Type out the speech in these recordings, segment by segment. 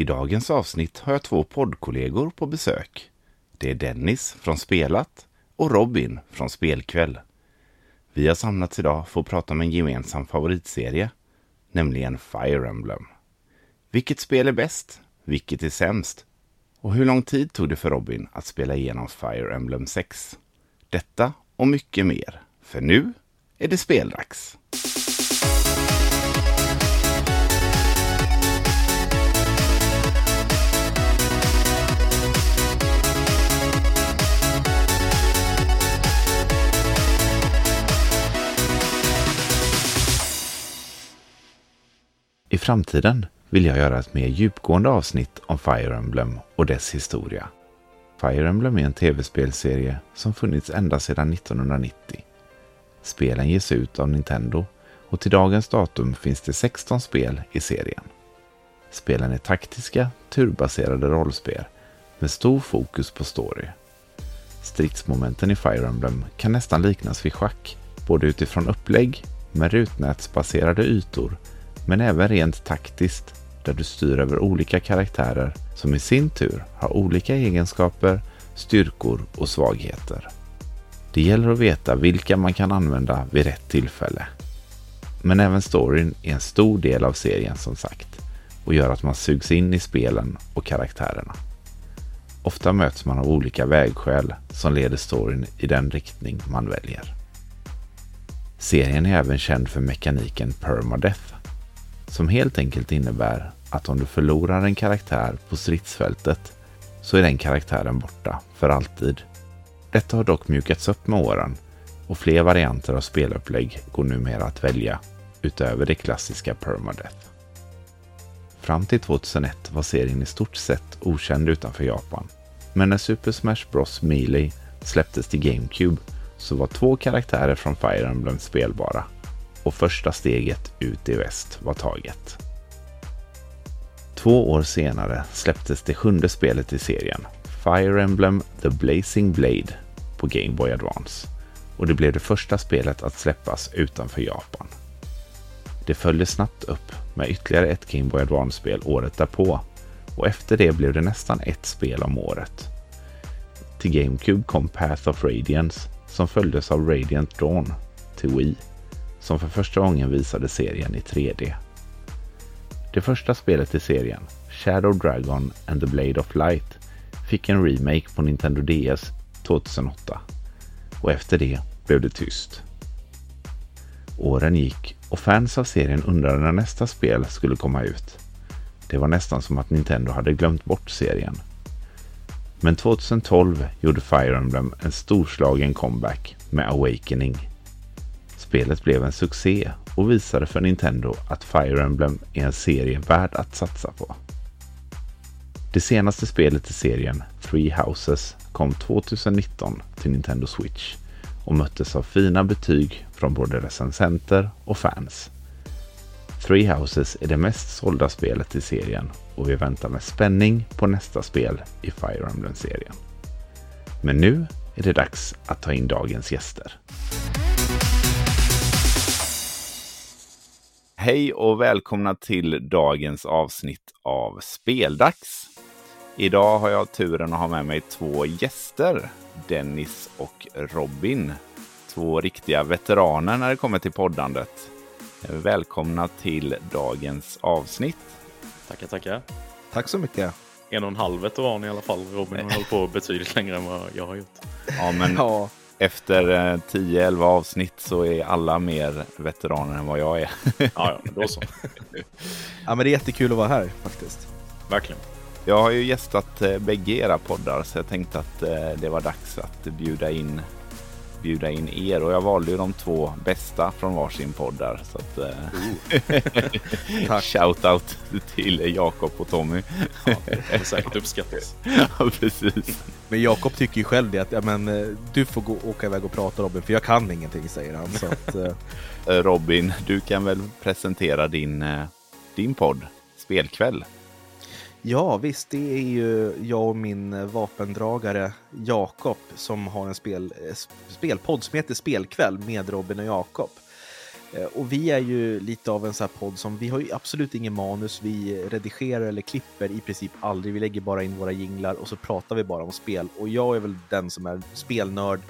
I dagens avsnitt har jag två poddkollegor på besök. Det är Dennis från Spelat och Robin från Spelkväll. Vi har samlats idag för att prata om en gemensam favoritserie, nämligen Fire Emblem. Vilket spel är bäst? Vilket är sämst? Och hur lång tid tog det för Robin att spela igenom Fire Emblem 6? Detta och mycket mer, för nu är det speldags. I framtiden vill jag göra ett mer djupgående avsnitt om Fire Emblem och dess historia. Fire Emblem är en tv-spelserie som funnits ända sedan 1990. Spelen ges ut av Nintendo och till dagens datum finns det 16 spel i serien. Spelen är taktiska, turbaserade rollspel med stor fokus på story. Stridsmomenten i Fire Emblem kan nästan liknas vid schack, både utifrån upplägg med rutnätsbaserade ytor men även rent taktiskt där du styr över olika karaktärer som i sin tur har olika egenskaper, styrkor och svagheter. Det gäller att veta vilka man kan använda vid rätt tillfälle. Men även storyn är en stor del av serien som sagt och gör att man sugs in i spelen och karaktärerna. Ofta möts man av olika vägskäl som leder storyn i den riktning man väljer. Serien är även känd för mekaniken permadeath som helt enkelt innebär att om du förlorar en karaktär på stridsfältet så är den karaktären borta för alltid. Detta har dock mjukats upp med åren och fler varianter av spelupplägg går numera att välja utöver det klassiska permadeath. Fram till 2001 var serien i stort sett okänd utanför Japan. Men när Super Smash Bros Melee släpptes till GameCube så var två karaktärer från Fire Emblem spelbara och första steget ut i väst var taget. Två år senare släpptes det sjunde spelet i serien, Fire Emblem The Blazing Blade, på Game Boy Advance och det blev det första spelet att släppas utanför Japan. Det följde snabbt upp med ytterligare ett Game Boy Advance-spel året därpå och efter det blev det nästan ett spel om året. Till GameCube kom Path of Radiance som följdes av Radiant Dawn till Wii som för första gången visade serien i 3D. Det första spelet i serien, Shadow Dragon and the Blade of Light, fick en remake på Nintendo DS 2008 och efter det blev det tyst. Åren gick och fans av serien undrade när nästa spel skulle komma ut. Det var nästan som att Nintendo hade glömt bort serien. Men 2012 gjorde Fire Emblem en storslagen comeback med Awakening Spelet blev en succé och visade för Nintendo att Fire Emblem är en serie värd att satsa på. Det senaste spelet i serien, Three Houses, kom 2019 till Nintendo Switch och möttes av fina betyg från både recensenter och fans. Three Houses är det mest sålda spelet i serien och vi väntar med spänning på nästa spel i Fire Emblem-serien. Men nu är det dags att ta in dagens gäster. Hej och välkomna till dagens avsnitt av Speldags. Idag har jag turen att ha med mig två gäster, Dennis och Robin. Två riktiga veteraner när det kommer till poddandet. Välkomna till dagens avsnitt. Tackar, tackar. Tack så mycket. En och en halv veteran i alla fall. Robin har hållit på betydligt längre än vad jag har gjort. Ja, men ja efter 10-11 eh, avsnitt så är alla mer veteraner än vad jag är. ja, ja, då så. ja, men det är jättekul att vara här faktiskt. Verkligen. Jag har ju gästat eh, bägge era poddar så jag tänkte att eh, det var dags att bjuda in bjuda in er och jag valde ju de två bästa från varsin podd där. Så att, uh. shout out till Jakob och Tommy. ja, det säkert uppskattas. ja, precis. Men Jakob tycker ju själv det att ja, men, eh, du får gå, åka iväg och prata Robin för jag kan ingenting säger han. Så att, uh... Robin, du kan väl presentera din, din podd Spelkväll? Ja, visst, det är ju jag och min vapendragare Jakob som har en spel, spelpodd som heter Spelkväll med Robin och Jakob. Eh, Och vi är ju lite av en sån här podd som, vi har ju absolut ingen manus, vi redigerar eller klipper i princip aldrig, vi lägger bara in våra jinglar och så pratar vi bara om spel. Och jag är väl den som är spelnörd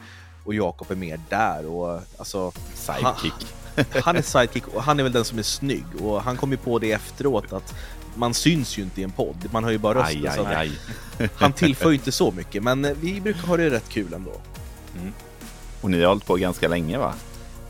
och Jakob är mer där och alltså... Sidekick. Han, han är sidekick och han är väl den som är snygg och han kom ju på det efteråt att man syns ju inte i en podd, man hör ju bara rösten. Aj, aj, aj. Han tillför ju inte så mycket, men eh, vi brukar ha det rätt kul ändå. Och ni har hållit på ganska länge va?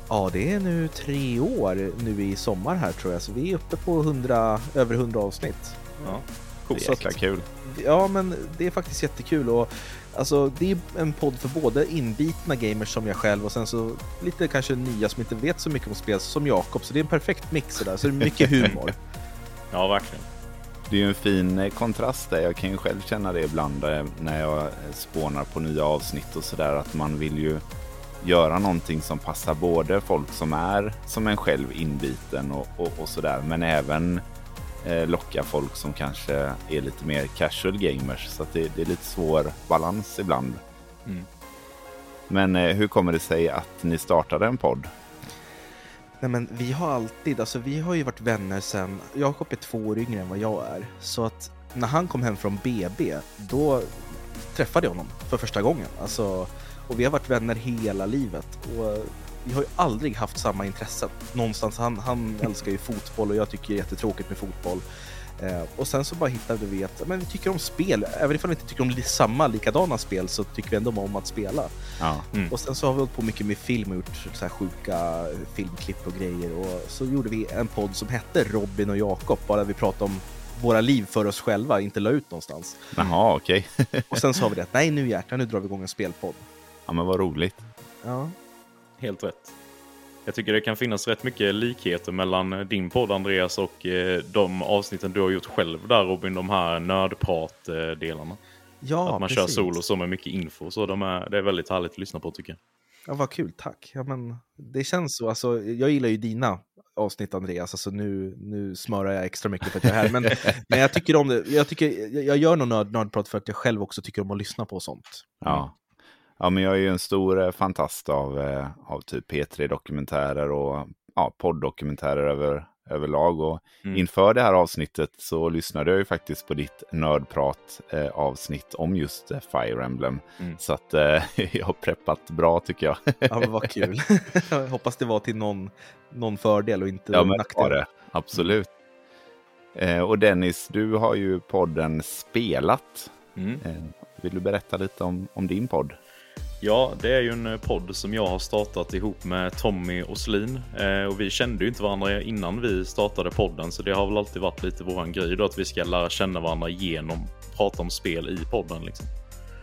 Ja, det är nu tre år nu i sommar här tror jag, så vi är uppe på 100, över 100 avsnitt. Ja. Det Coolt. är Så jäkla kul. Ja, men det är faktiskt jättekul och alltså, det är en podd för både inbitna gamers som jag själv och sen så lite kanske nya som inte vet så mycket om spel som Jakob, så det är en perfekt mix det där, så det är mycket humor. Ja, verkligen. Det är ju en fin eh, kontrast där. Jag kan ju själv känna det ibland eh, när jag eh, spånar på nya avsnitt och sådär att man vill ju göra någonting som passar både folk som är som en själv inbiten och, och, och sådär men även eh, locka folk som kanske är lite mer casual gamers så det, det är lite svår balans ibland. Mm. Men eh, hur kommer det sig att ni startade en podd? Nej men vi har alltid, alltså vi har ju varit vänner sen, Jakob är två år yngre än vad jag är, så att när han kom hem från BB, då träffade jag honom för första gången. Alltså, och vi har varit vänner hela livet och vi har ju aldrig haft samma intressen. Någonstans, han, han älskar ju fotboll och jag tycker det är jättetråkigt med fotboll. Eh, och sen så bara hittade vi att men vi tycker om spel, även ifall vi inte tycker om samma likadana spel så tycker vi ändå om att spela. Ja, Och sen så har vi hållit på mycket med film och gjort så här sjuka filmklipp och grejer. Och så gjorde vi en podd som hette Robin och Jakob, bara vi pratade om våra liv för oss själva, inte la ut någonstans. Jaha, okej. Och sen sa vi det att nej nu jäklar, nu drar vi igång en spelpodd. ja, men vad roligt. Ja, Helt rätt. Jag tycker det kan finnas rätt mycket likheter mellan din podd Andreas och eh, de avsnitten du har gjort själv där Robin, de här nördprat-delarna. ja att man precis. kör solo så med mycket info. Så de är, det är väldigt härligt att lyssna på tycker jag. Ja, vad kul, tack. Ja, men det känns så, alltså, jag gillar ju dina avsnitt Andreas, alltså nu, nu smörar jag extra mycket för att jag är här, men, men jag tycker om det. Jag, tycker, jag, jag gör nog nörd, nördprat för att jag själv också tycker om att lyssna på sånt. Ja. Ja, men jag är ju en stor eh, fantast av, eh, av typ P3-dokumentärer och ja, podd-dokumentärer över, överlag. Och Mm. inför det här avsnittet så lyssnade jag ju faktiskt på ditt nördprat-avsnitt om just eh, Fire Emblem. Mm. Så att eh, jag har preppat bra tycker jag. Ja, men vad kul. jag hoppas det var till någon, någon fördel och inte ja, men nackdel. var det. Absolut. Eh, och Dennis, du har ju podden Spelat. Mm. Eh, vill du berätta lite om, om din podd? Ja, det är ju en eh, podd som jag har startat ihop med Tommy Åslin. Eh, och vi kände ju inte varandra innan vi startade podden, så det har väl alltid varit lite våran grej då att vi ska lära känna varandra genom prata om spel i podden. Liksom.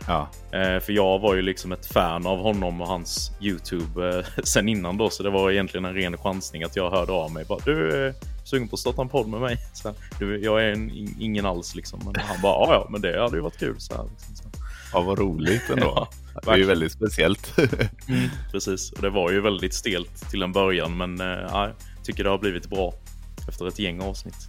Ja, Eh, för jag var ju liksom ett fan av honom och hans YouTube eh, sen innan då, så det var egentligen en ren chansning att jag hörde av mig. Bara, du är sugen på att starta en podd med mig? Så, här, du, jag är en, in- ingen alls liksom. Men han bara, ja men det hade ju varit kul. Så här, liksom, så. Ja vad roligt ändå. Ja, det är ju väldigt speciellt. Precis, och det var ju väldigt stelt till en början, men eh, ja, jag tycker det har blivit bra efter ett gäng avsnitt.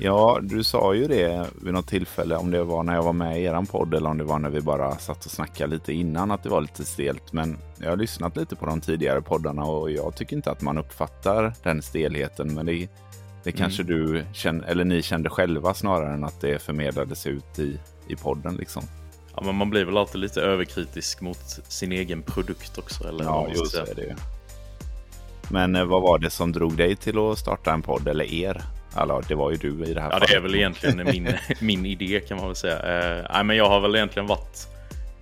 Ja, du sa ju det vid något tillfälle, om det var när jag var med i eran podd eller om det var när vi bara satt och snackade lite innan, att det var lite stelt. Men jag har lyssnat lite på de tidigare poddarna och jag tycker inte att man uppfattar den stelheten. Men det, det kanske du känner, eller ni kände själva snarare än att det förmedlades ut i, i podden liksom. Ja, men man blir väl alltid lite överkritisk mot sin egen produkt också. Eller Ja, just det. det. Men eh, vad var det som drog dig till att starta en podd, eller er? Alltså, det var ju du i det här Ja, fallet. det är väl egentligen min, min idé kan man väl säga. Eh, nej, men jag har väl egentligen varit...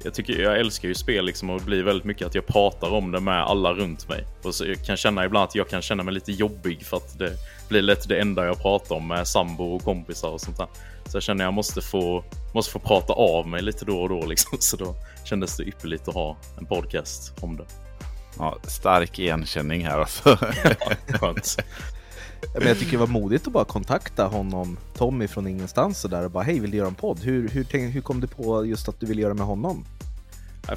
Jag, tycker, jag älskar ju spel liksom och det blir väldigt mycket att jag pratar om det med alla runt mig. Och så jag kan känna ibland att jag kan känna mig lite jobbig för att det blir lätt det enda jag pratar om med sambo och kompisar och sånt där. Så jag känner jag måste få, måste få prata av mig lite då och då liksom. Så då kändes det ypperligt att ha en podcast om det. Ja, stark igenkänning här alltså. Skönt. Men jag tycker det var modigt att bara kontakta honom, Tommy från ingenstans och där och bara hej, vill du göra en podd? Hur, hur, hur kom du på just att du ville göra med honom?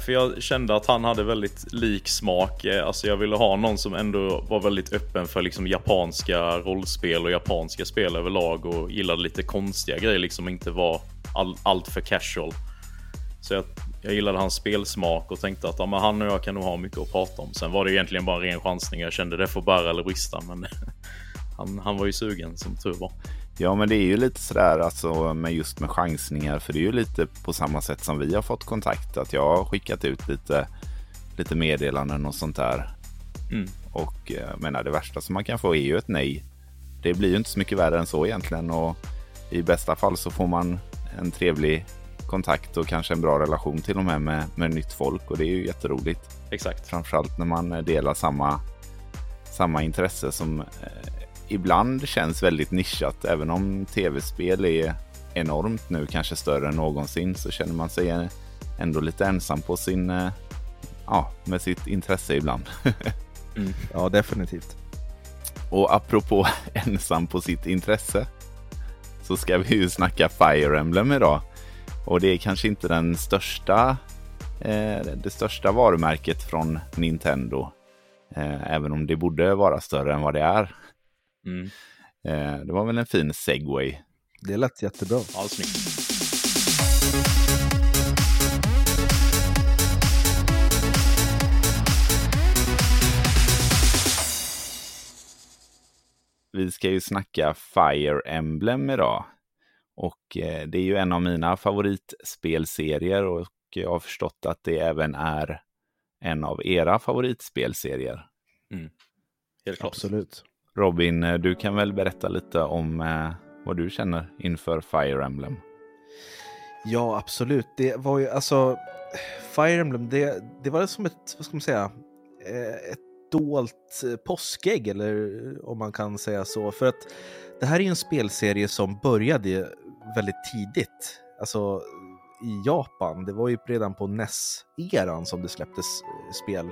För jag kände att han hade väldigt lik smak. Eh, alltså jag ville ha någon som ändå var väldigt öppen för liksom japanska rollspel och japanska spel överlag och gillade lite konstiga grejer, liksom inte var all, allt för casual. Så jag jag gillade hans spelsmak och tänkte att ja, men han och jag kan nog ha mycket att prata om. Sen var det egentligen bara en ren chansning. Jag kände det får bära eller brista, men han, han var ju sugen som tur var. Ja, men det är ju lite sådär alltså med just med chansningar, för det är ju lite på samma sätt som vi har fått kontakt. Att jag har skickat ut lite, lite meddelanden och sånt där. Mm. Och jag menar, det värsta som man kan få är ju ett nej. Det blir ju inte så mycket värre än så egentligen. Och i bästa fall så får man en trevlig kontakt och kanske en bra relation till och med med, med nytt folk. Och det är ju jätteroligt. Exakt. Framförallt när man delar samma, samma intresse som eh, ibland känns väldigt nischat. Även om tv-spel är enormt nu, kanske större än någonsin, så känner man sig ändå lite ensam på sin, eh, ja, med sitt intresse ibland. mm. Ja, definitivt. Och apropå ensam på sitt intresse så ska vi ju snacka Fire Emblem idag. Och det är kanske inte den största, eh, det största varumärket från Nintendo. Eh, även om det borde vara större än vad det är. Mm. Eh, det var väl en fin segway. Det lät jättebra. Ja, snyggt. Vi ska ju snacka Fire Emblem idag. Och eh, det är ju en av mina favoritspelserier och jag har förstått att det även är en av era favoritspelserier. Mm. Helt klart. Absolut. Robin, eh, du kan väl berätta lite om eh, vad du känner inför Fire Emblem? Ja, absolut. Det var ju alltså Fire Emblem, det, det var som ett, vad ska man säga, eh, ett dolt påskägg eller om man kan säga så. För att det här är en spelserie som började väldigt tidigt. Alltså i Japan. Det var ju redan på NES-eran som det släpptes spel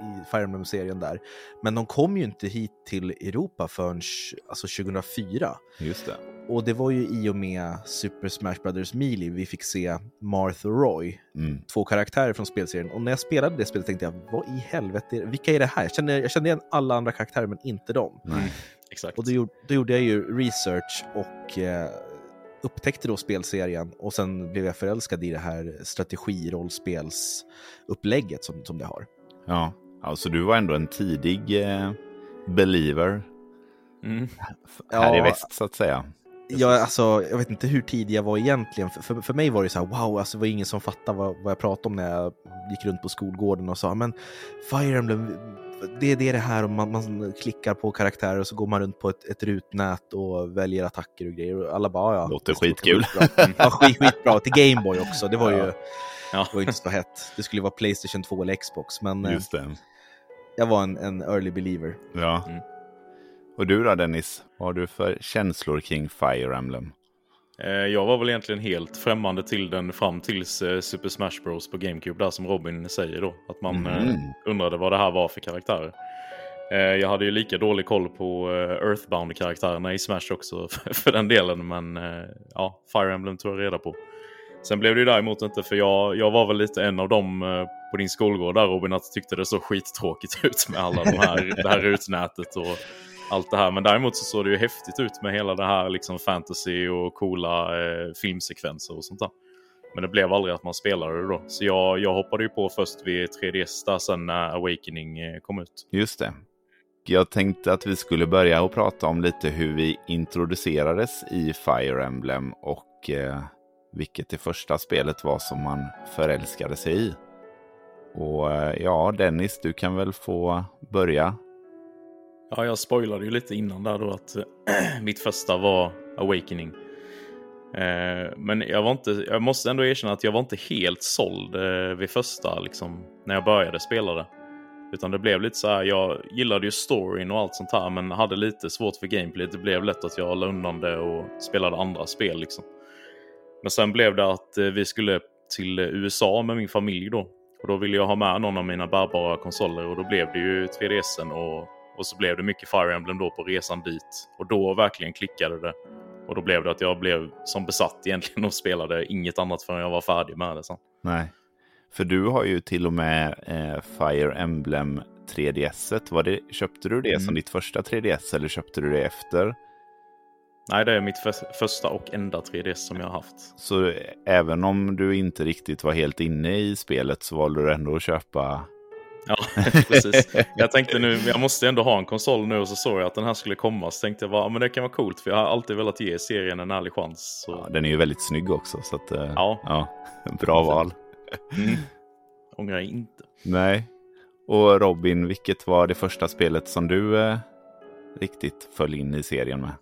i Fire Emblem-serien där. Men de kom ju inte hit till Europa förrän alltså 2004. Just det. Och det var ju i och med Super Smash Brothers Melee vi fick se Martha Roy, Mm. två karaktärer från spelserien. Och när jag spelade det spelet tänkte jag, vad i helvete, vilka är det här? Jag kände, jag kände igen alla andra karaktärer men inte dem. Nej. Exakt. Och då, gjorde- då gjorde jag ju research och eh, upptäckte då spelserien och sen blev jag förälskad i det här strategi-rollspelsupplägget som, som det har. Ja, alltså du var ändå en tidig eh, believer Mm. här i Ja. väst så att säga. Jag, alltså, jag vet inte hur tidig jag var egentligen. För, för, för mig var det så här, wow, alltså, det var ingen som fattade vad, vad jag pratade om när jag gick runt på skolgården och sa, men Fire Emblem, det är det, det här och man, man klickar på karaktärer och så går man runt på ett, ett rutnät och väljer attacker och grejer. Och alla bara, ja. Låter det låter skitkul. skitbra." Ja, skit, skitbra. Till Gameboy också. Det var ju Ja. Det var ju inte så hett. Det skulle vara Playstation 2 eller Xbox, men eh, Just det. jag var en, en early believer. Ja. Mm. Och du då Dennis, vad har du för känslor kring Fire Emblem? Eh, Jag var väl egentligen helt främmande till den fram tills eh, Super Smash Bros på GameCube där som Robin säger då. Att man Mm. undrade vad det här var för karaktärer. Jag hade ju lika dålig koll på Earthbound-karaktärerna i Smash också för- den delen. Men ja, Fire Emblem tog jag reda på. Sen blev det ju däremot inte, för jag, jag var väl lite en av dem eh, på din skolgård där Robin, att tyckte det såg skittråkigt ut med alla de här, det här rutnätet och allt det här. Men däremot så såg det ju häftigt ut med hela det här liksom fantasy och coola eh, filmsekvenser och sånt där. Men det blev aldrig att man spelade det då. Så jag, jag hoppade ju på först vid 3DS där sen när Awakening eh, kom ut. Just det. Jag tänkte att vi skulle börja och prata om lite hur vi introducerades i Fire Emblem och eh, vilket det första spelet var som man förälskade sig i. Och eh, ja, Dennis, du kan väl få börja. Ja, jag spoilade ju lite innan där då att eh, mitt första var Awakening. Eh, men jag var inte, jag måste ändå erkänna att jag var inte helt såld eh, vid första, liksom, när jag började spela det. Utan det blev lite så här, jag gillade ju storyn och allt sånt här, men hade lite svårt för gameplay. Det blev lätt att jag la undan det och spelade andra spel liksom. Men sen blev det att eh, vi skulle till USA med min familj då. Och då ville jag ha med någon av mina bärbara konsoler och då blev det ju 3DSen och, och så blev det mycket Fire Emblem då på resan dit. Och då verkligen klickade det. Och då blev det att jag blev som besatt egentligen och spelade inget annat förrän jag var färdig med det sen. Nej. För du har ju till och med eh, Fire Emblem 3DS. Var det, köpte du det som Mm. ditt första 3DS eller köpte du det efter? Nej, det är mitt för första och enda 3DS som jag har haft. Så även om du inte riktigt var helt inne i spelet så valde du ändå att köpa Ja, precis. Jag tänkte nu, jag måste ändå ha en konsol nu och så såg jag att den här skulle komma. Så tänkte jag, bara, men det kan vara coolt för jag har alltid velat ge serien en ärlig chans. Så... Ja, den är ju väldigt snygg också. Så att, eh, ja. ja. Bra val. Mm. Ångrar inte. Nej. Och Robin, vilket var det första spelet som du eh, riktigt föll in i serien med?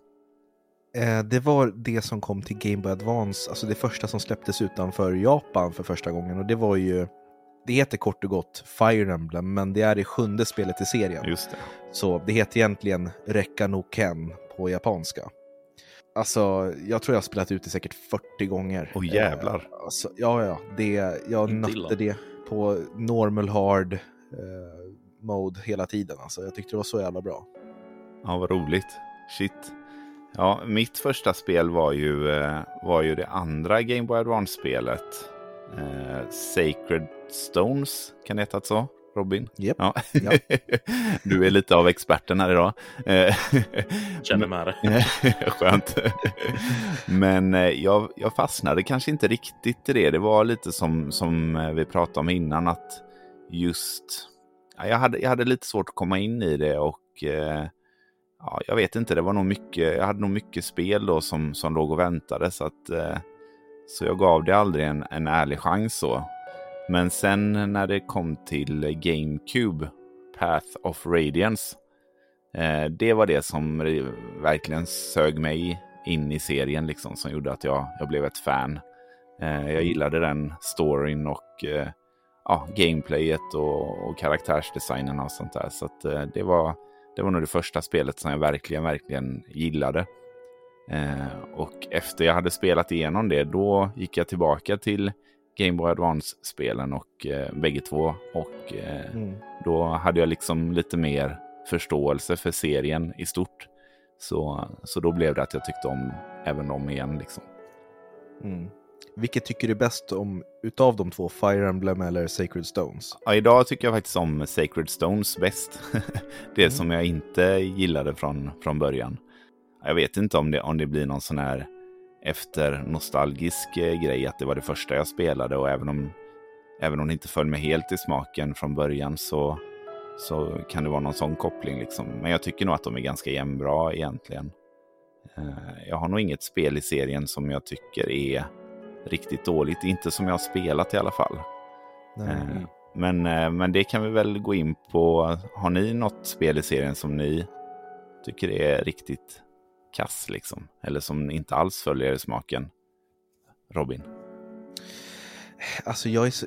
Eh, det var det som kom till Game Boy Advance, alltså det första som släpptes utanför Japan för första gången. Och det var ju det heter kort och gott Fire Emblem, men det är det sjunde spelet i serien. Just det. Så det heter egentligen Rekka no Ken på japanska. Alltså, jag tror jag har spelat ut det säkert 40 gånger. Åh jävlar. Eh, alltså, ja, ja. Det, jag nötte det på normal hard eh, mode hela tiden. Alltså, jag tyckte det var så jävla bra. Ja, vad roligt. Shit. Ja, mitt första spel var ju, eh, var ju det andra Game Boy Advance-spelet. Eh, Sacred Stones, kan det heta så? Robin? Yep. Ja. Du är lite av experten här idag. Eh, Känner med det. Skönt. Men eh, jag, jag fastnade kanske inte riktigt i det. Det var lite som, som vi pratade om innan att just... Ja, jag, hade, jag hade lite svårt att komma in i det och ja, jag vet inte, det var nog mycket, jag hade nog mycket spel då som, som låg och väntade så att så jag gav det aldrig en, en ärlig chans så. Men sen när det kom till GameCube, Path of Radiance, eh, det var det som verkligen sög mig in i serien, liksom, som gjorde att jag, jag blev ett fan. Eh, jag gillade den storyn och eh, ja, gameplayet och, och karaktärsdesignen och sånt där. Så att, eh, det, var, det var nog det första spelet som jag verkligen, verkligen gillade. Eh, och efter jag hade spelat igenom det, då gick jag tillbaka till Game Boy Advance-spelen och eh, bägge två. Och eh, mm. då hade jag liksom lite mer förståelse för serien i stort. Så, så då blev det att jag tyckte om även dem igen. Liksom. Mm. Vilket tycker du bäst om utav de två, Fire Emblem eller Sacred Stones? Ja, idag tycker jag faktiskt om Sacred Stones bäst. det mm. som jag inte gillade från, från början. Jag vet inte om det, om det blir någon sån här efter nostalgisk eh, grej att det var det första jag spelade och även om, även om det inte föll mig helt i smaken från början så, så kan det vara någon sån koppling. Liksom. Men jag tycker nog att de är ganska jämnbra egentligen. Eh, jag har nog inget spel i serien som jag tycker är riktigt dåligt. Inte som jag har spelat i alla fall. Eh, men, men det kan vi väl gå in på. Har ni något spel i serien som ni tycker är riktigt kass liksom. Eller som inte alls följer smaken. Robin? Alltså jag, så,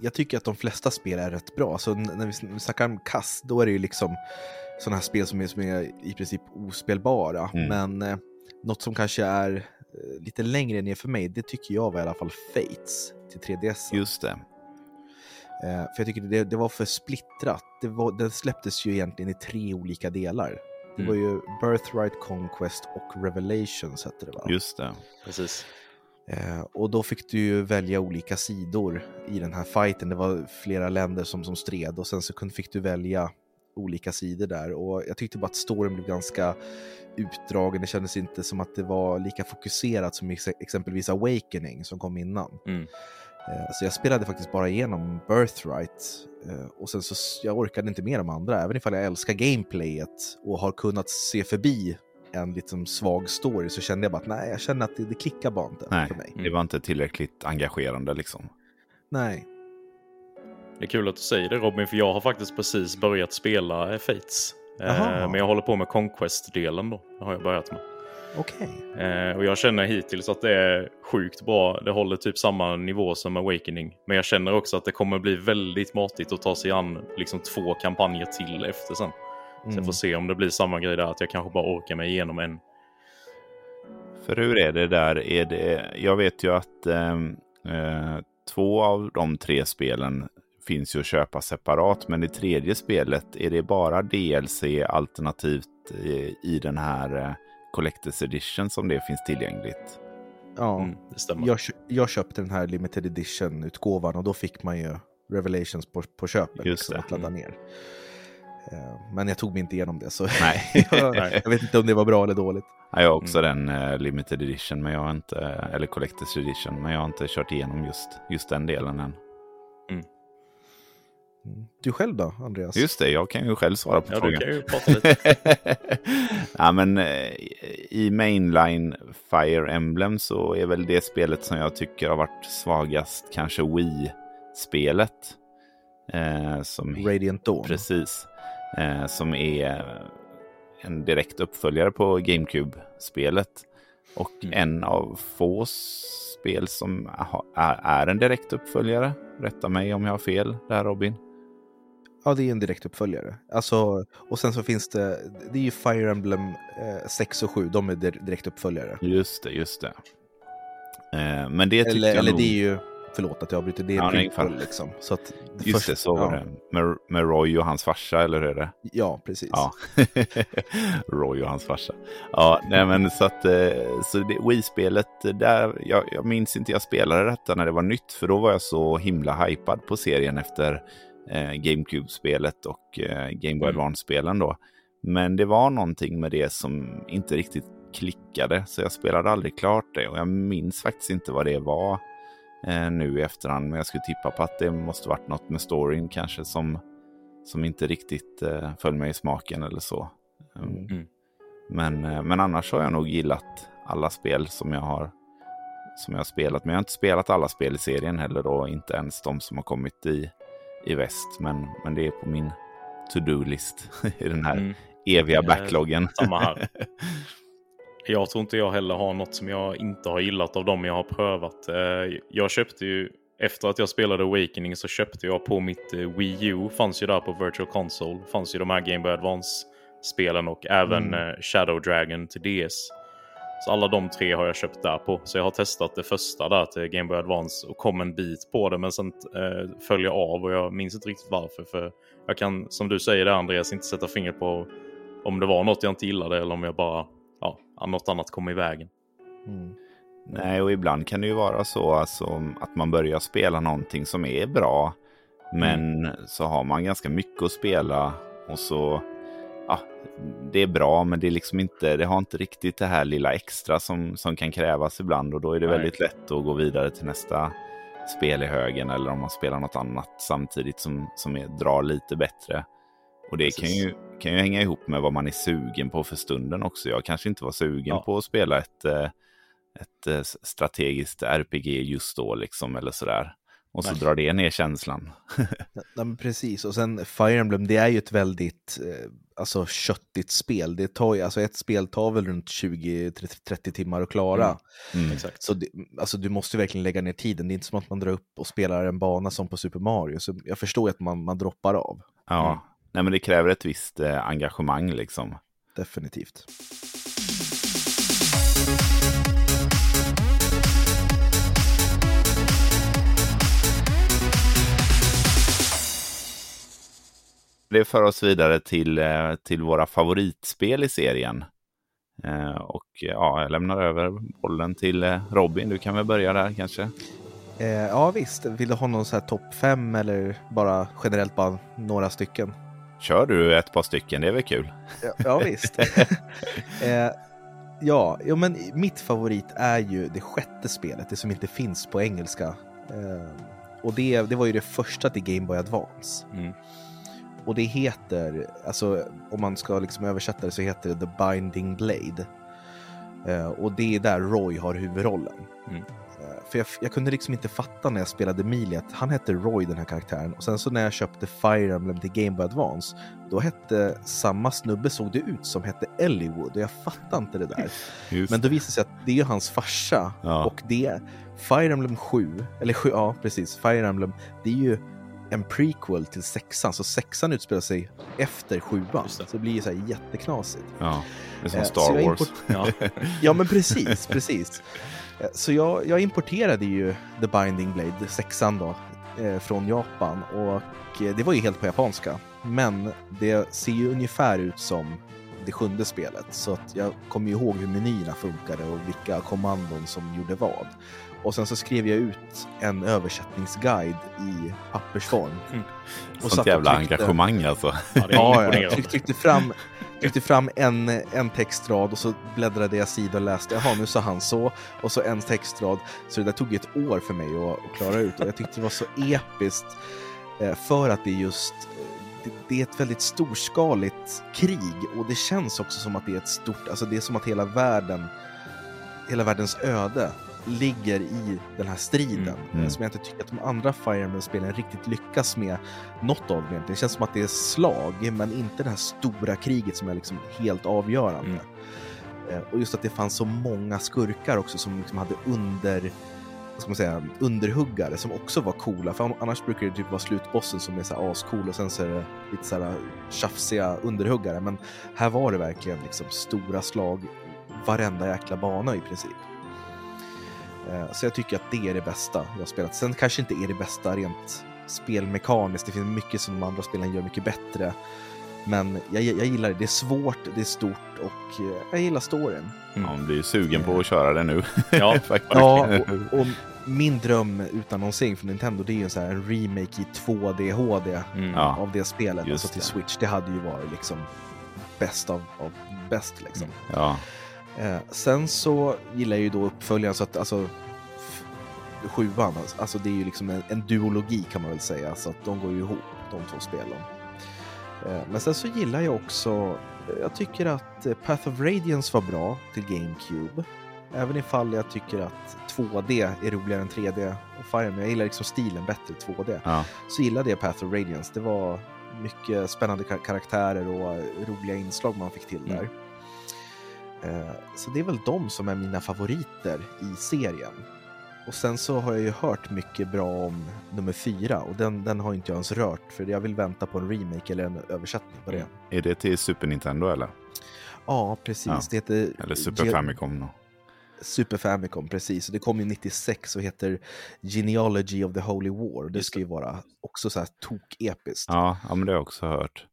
jag tycker att de flesta spel är rätt bra. Så när vi, när vi snackar om kass, då är det ju liksom sådana här spel som är, som är i princip ospelbara. Mm. Men eh, något som kanske är eh, lite längre ner för mig, det tycker jag var i alla fall Fates till 3DS. Just det. Eh, för jag tycker det, det var för splittrat. Det, var, det släpptes ju egentligen i tre olika delar. Det var mm. ju Birthright Conquest och Revelations hette det va? Just det. Precis. Eh, och då fick du ju välja olika sidor i den här fighten. Det var flera länder som, som stred och sen så fick du välja olika sidor där. Och jag tyckte bara att storyn blev ganska utdragen. Det kändes inte som att det var lika fokuserat som exempelvis Awakening som kom innan. Mm. Eh, så jag spelade faktiskt bara igenom Birthright eh, och sen så jag orkade inte med de andra, även ifall jag älskar gameplayet och har kunnat se förbi en liten svag story så kände jag bara att nej, jag känner att det, det klickar bara inte nej, för mig. Det var inte tillräckligt engagerande liksom. Nej. Det är kul att du säger det Robin, för jag har faktiskt precis börjat spela Fates. Eh, men jag håller på med Conquest-delen då, det har jag börjat med. Okej. Okay. Eh, och jag känner hittills att det är sjukt bra. Det håller typ samma nivå som Awakening. Men jag känner också att det kommer bli väldigt matigt att ta sig an liksom två kampanjer till efter sen. Mm. Så jag får se om det blir samma grej där, att jag kanske bara orkar mig igenom en. För hur är det där? Är det, jag vet ju att ehm, eh, två av de tre spelen finns ju att köpa separat. Men i tredje spelet är det bara DLC alternativt i, i den här eh, Collectors Edition som det finns tillgängligt. Ja, mm, det stämmer. Jag, jag, köpte den här Limited Edition-utgåvan och då fick man ju Revelations på, på köpet. Just liksom, det. Att ladda mm. ner. Eh, men jag tog mig inte igenom det, så Nej. jag, jag, vet inte om det var bra eller dåligt. Ja, jag har också mm. den uh, limited edition, men jag har inte, eller collector's edition, men jag har inte kört igenom just, just den delen än. Mm. Du själv då, Andreas? Just det, jag kan ju själv svara på ja, frågan. Du kan ju prata lite. ja, men uh, i mainline Fire Emblem så är väl det spelet som jag tycker har varit svagast kanske Wii-spelet. Eh, som, Radiant Dawn. Precis. Eh, som är en direkt uppföljare på GameCube-spelet. Och mm. en av få spel som är en direkt uppföljare. Rätta mig om jag har fel där Robin. Ja, det är en direkt uppföljare. Alltså, och sen så finns det, det är ju Fire Emblem eh, 6 och 7, de är direkt uppföljare. Just det, just det. Eh, men det tycker eller, jag Eller nog... det är ju förlåt att jag avbryter, det är ja, prequel liksom. Så att Just första, det, så var ja. det. Med, med Roy och hans farsa, eller hur är det? Ja, precis. Ja. Roy och hans farsa. Ja, nej men så att, eh, så det, Wii-spelet, där, jag, jag minns inte jag spelade detta när det var nytt, för då var jag så himla hypad på serien efter eh, GameCube-spelet och eh, Game Boy mm. Advance-spelen då. Men det var någonting med det som inte riktigt klickade, så jag spelade aldrig klart det och jag minns faktiskt inte vad det var eh, nu i efterhand. Men jag skulle tippa på att det måste varit något med storyn kanske som, som inte riktigt eh, föll mig i smaken eller så. Mm. mm. Men, eh, men annars har jag nog gillat alla spel som jag har som jag har spelat. Men jag har inte spelat alla spel i serien heller då, inte ens de som har kommit i, i väst. Men, men det är på min to-do-list i den här mm. eviga backloggen. Samma här. Jag tror inte jag heller har något som jag inte har gillat av dem jag har prövat. Eh, jag köpte ju, efter att jag spelade Awakening så köpte jag på mitt eh, Wii U, fanns ju där på Virtual Console, fanns ju de här Game Boy Advance-spelen och även mm. Eh, Shadow Dragon till DS. Så alla de tre har jag köpt där på. Så jag har testat det första där till Game Boy Advance och kom en bit på det men sen eh, föll jag av och jag minns inte riktigt varför. För jag kan, som du säger där Andreas, inte sätta fingret på om det var något jag inte gillade eller om jag bara ja, något annat kom i vägen. Mm. Nej, och ibland kan det ju vara så alltså, att man börjar spela någonting som är bra. Men mm. så har man ganska mycket att spela och så, ja, det är bra men det är liksom inte, det har inte riktigt det här lilla extra som, som kan krävas ibland och då är det Nej. väldigt lätt att gå vidare till nästa spel i högen eller om man spelar något annat samtidigt som, som är, drar lite bättre. Och det kan ju, kan ju hänga ihop med vad man är sugen på för stunden också. Jag kanske inte var sugen ja. på att spela ett, eh, ett eh, strategiskt RPG just då, liksom, eller sådär. Och så Nej. drar det ner känslan. ja, precis, och sen Fire Emblem, det är ju ett väldigt eh, alltså, köttigt spel. Det tar ju, alltså, ett spel tar väl runt 20-30 timmar att klara. Mm. Mm. Så det, alltså, du måste verkligen lägga ner tiden. Det är inte som att man drar upp och spelar en bana som på Super Mario. Så jag förstår att man, man droppar av. Ja, mm. Nej, men det kräver ett visst eh, engagemang liksom. Definitivt. Det för oss vidare till, eh, till våra favoritspel i serien. Eh, och ja, jag lämnar över bollen till eh, Robin. Du kan väl börja där kanske? ja visst, vill du ha någon så här topp fem eller bara generellt bara några stycken? Kör du ett par stycken, det är väl kul? Ja, ja visst. eh, ja, ja, men mitt favorit är ju det sjätte spelet, det som inte finns på engelska. Eh, och det, det var ju det första till Game Boy Advance. Mm. Och det heter, alltså om man ska liksom översätta det så heter det The Binding Blade. Eh, och det är där Roy har huvudrollen. Mm. För jag, jag, kunde liksom inte fatta när jag spelade Mili att han hette Roy den här karaktären. Och sen så när jag köpte Fire Emblem till Game Boy Advance, då hette samma snubbe såg det ut som hette Elliewood och jag fattade inte det där. Just. Men då visade det sig att det är hans farsa ja. och det Fire Emblem 7, eller 7, ja precis, Fire Emblem, det är ju en prequel till sexan, så sexan utspelar sig efter sjuan. Så det blir så här jätteknasigt. Ja, det är som eh, Star Wars. Ja. ja, men precis, precis. Eh, så jag, jag, importerade ju The Binding Blade, sexan då, eh, från Japan och det var ju helt på japanska. Men det ser ju ungefär ut som det sjunde spelet så att jag kommer ihåg hur menyerna funkade och vilka kommandon som gjorde vad. Och sen så skrev jag ut en översättningsguide i pappersform. Mm. Och Sånt jävla tryckte... engagemang alltså. Ja, ja jag tryck, tryckte fram tryckte fram en, en textrad och så bläddrade jag sida och läste, jaha nu sa han så, och så en textrad. Så det där tog ett år för mig att, att klara ut och jag tyckte det var så episkt eh, för att det just det, det är ett väldigt storskaligt krig och det känns också som att det är ett stort, alltså det är som att hela världen, hela världens öde ligger i den här striden. Mm, mm. Som jag inte tycker att de andra Fire Emblem-spelen riktigt lyckas med något av dem egentligen. Det känns som att det är slag, men inte det här stora kriget som är liksom helt avgörande. Mm. Eh, Och just att det fanns så många skurkar också som liksom hade under vad ska man säga, underhuggare som också var coola. För annars brukar det typ vara slutbossen som är så här ascool och sen så är det lite så här tjafsiga underhuggare. Men här var det verkligen liksom stora slag varenda jäkla bana i princip. Eh, så jag tycker att det är det bästa jag har spelat. Sen kanske inte är det bästa rent spelmekaniskt. Det finns mycket som de andra spelen gör mycket bättre. Men jag, jag gillar det. Det är svårt, det är stort och eh, jag gillar storyn. Ja, man blir ju sugen på att köra det nu. Ja, Faktiskt. Ja, och, och min dröm utan någonsin för Nintendo det är ju en, så här, en remake i 2D HD Mm. Av det spelet, just alltså till det. Switch. Det hade ju varit liksom bäst av, av bäst liksom. ja. Eh, sen så gillar jag ju då uppföljaren så att alltså sjuan, alltså, alltså det är ju liksom en, en duologi kan man väl säga, så att de går ju ihop de två spelen. Eh, men sen så gillar jag också, eh, jag tycker att eh, Path of Radiance var bra till GameCube. Även ifall jag tycker att 2D är roligare än 3D och Fire jag gillar liksom stilen bättre 2D ja. så gillade jag Path of Radiance. Det var mycket spännande kar- karaktärer och roliga inslag man fick till där. Eh, Så det är väl de som är mina favoriter i serien. Och sen så har jag ju hört mycket bra om nummer fyra och den, den har inte jag ens rört för jag vill vänta på en remake eller en översättning på det. Är det till Super Nintendo eller? Ja, precis. Ja. Det heter Eller Super Ge- Famicom? Då? Super Famicom, precis. Och det kom ju 96 och heter Genealogy of the Holy War. Det ska ju vara också så här tok-episkt. Ja, ja, men det har jag också hört.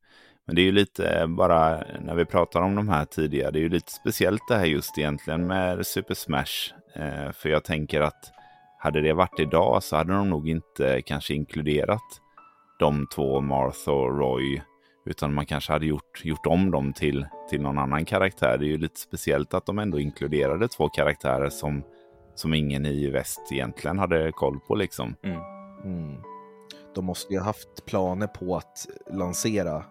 Men det är ju lite eh, bara när vi pratar om de här tidigare, det är ju lite speciellt det här just egentligen med Super Smash. Eh, för jag tänker att hade det varit idag så hade de nog inte kanske inkluderat de två, Martha och Roy. Utan man kanske hade gjort, gjort om dem till, till någon annan karaktär. Det är ju lite speciellt att de ändå inkluderade två karaktärer som, som ingen i väst egentligen hade koll på liksom. Mm. Mm. De måste ju ha haft planer på att lansera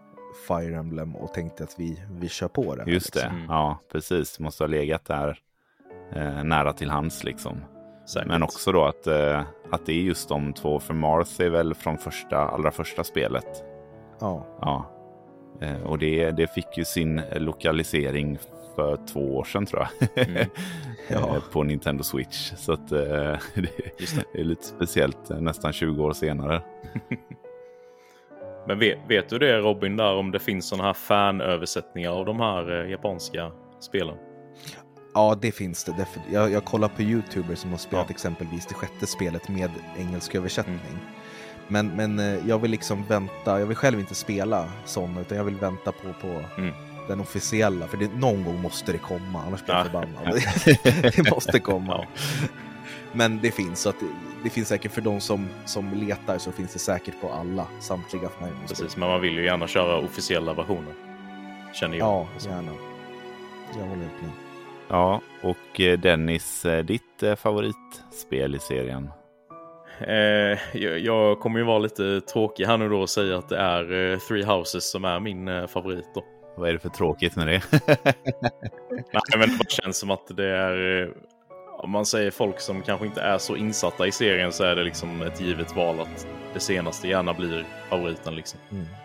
Fire Emblem och tänkte att vi, vi kör på det. Just det, liksom. Mm. ja precis. Det måste ha legat där eh, nära till hands liksom. Säkert. Men också då att, eh, att det är just de två, för Marth är väl från första, allra första spelet. Ja. Ja. Eh, och det, det fick ju sin lokalisering för två år sedan tror jag. Mm. Ja. Eh, På Nintendo Switch. Så att det, det. är lite speciellt nästan 20 år senare. Men vet, vet du det Robin, där om det finns sådana här fanöversättningar av de här japanska spelen? Ja, det finns det. Jag, jag kollar på YouTubers som har spelat Ja. exempelvis det sjätte spelet med engelsk översättning. Men, men eh, jag vill liksom vänta, jag vill själv inte spela sådana utan jag vill vänta på, på Mm. den officiella. För det, någon gång måste det komma, annars blir jag Ja. förbannad. det måste komma. Ja. Men det finns, så att det, det finns säkert för de som, som letar så finns det säkert på alla, samtliga. Precis, men man vill ju gärna köra officiella versioner. Känner jag. Ja, gärna. Jag håller helt med. Ja, och eh, Dennis, eh, ditt eh, favoritspel i serien? Eh, jag, jag kommer ju vara lite tråkig här nu då och säga att det är eh, Three Houses som är min eh, favorit då. Vad är det för tråkigt med det? Nej, men det känns som att det är... Om man säger folk som kanske inte är så insatta i serien så är det liksom ett givet val att det senaste gärna blir favoriten liksom.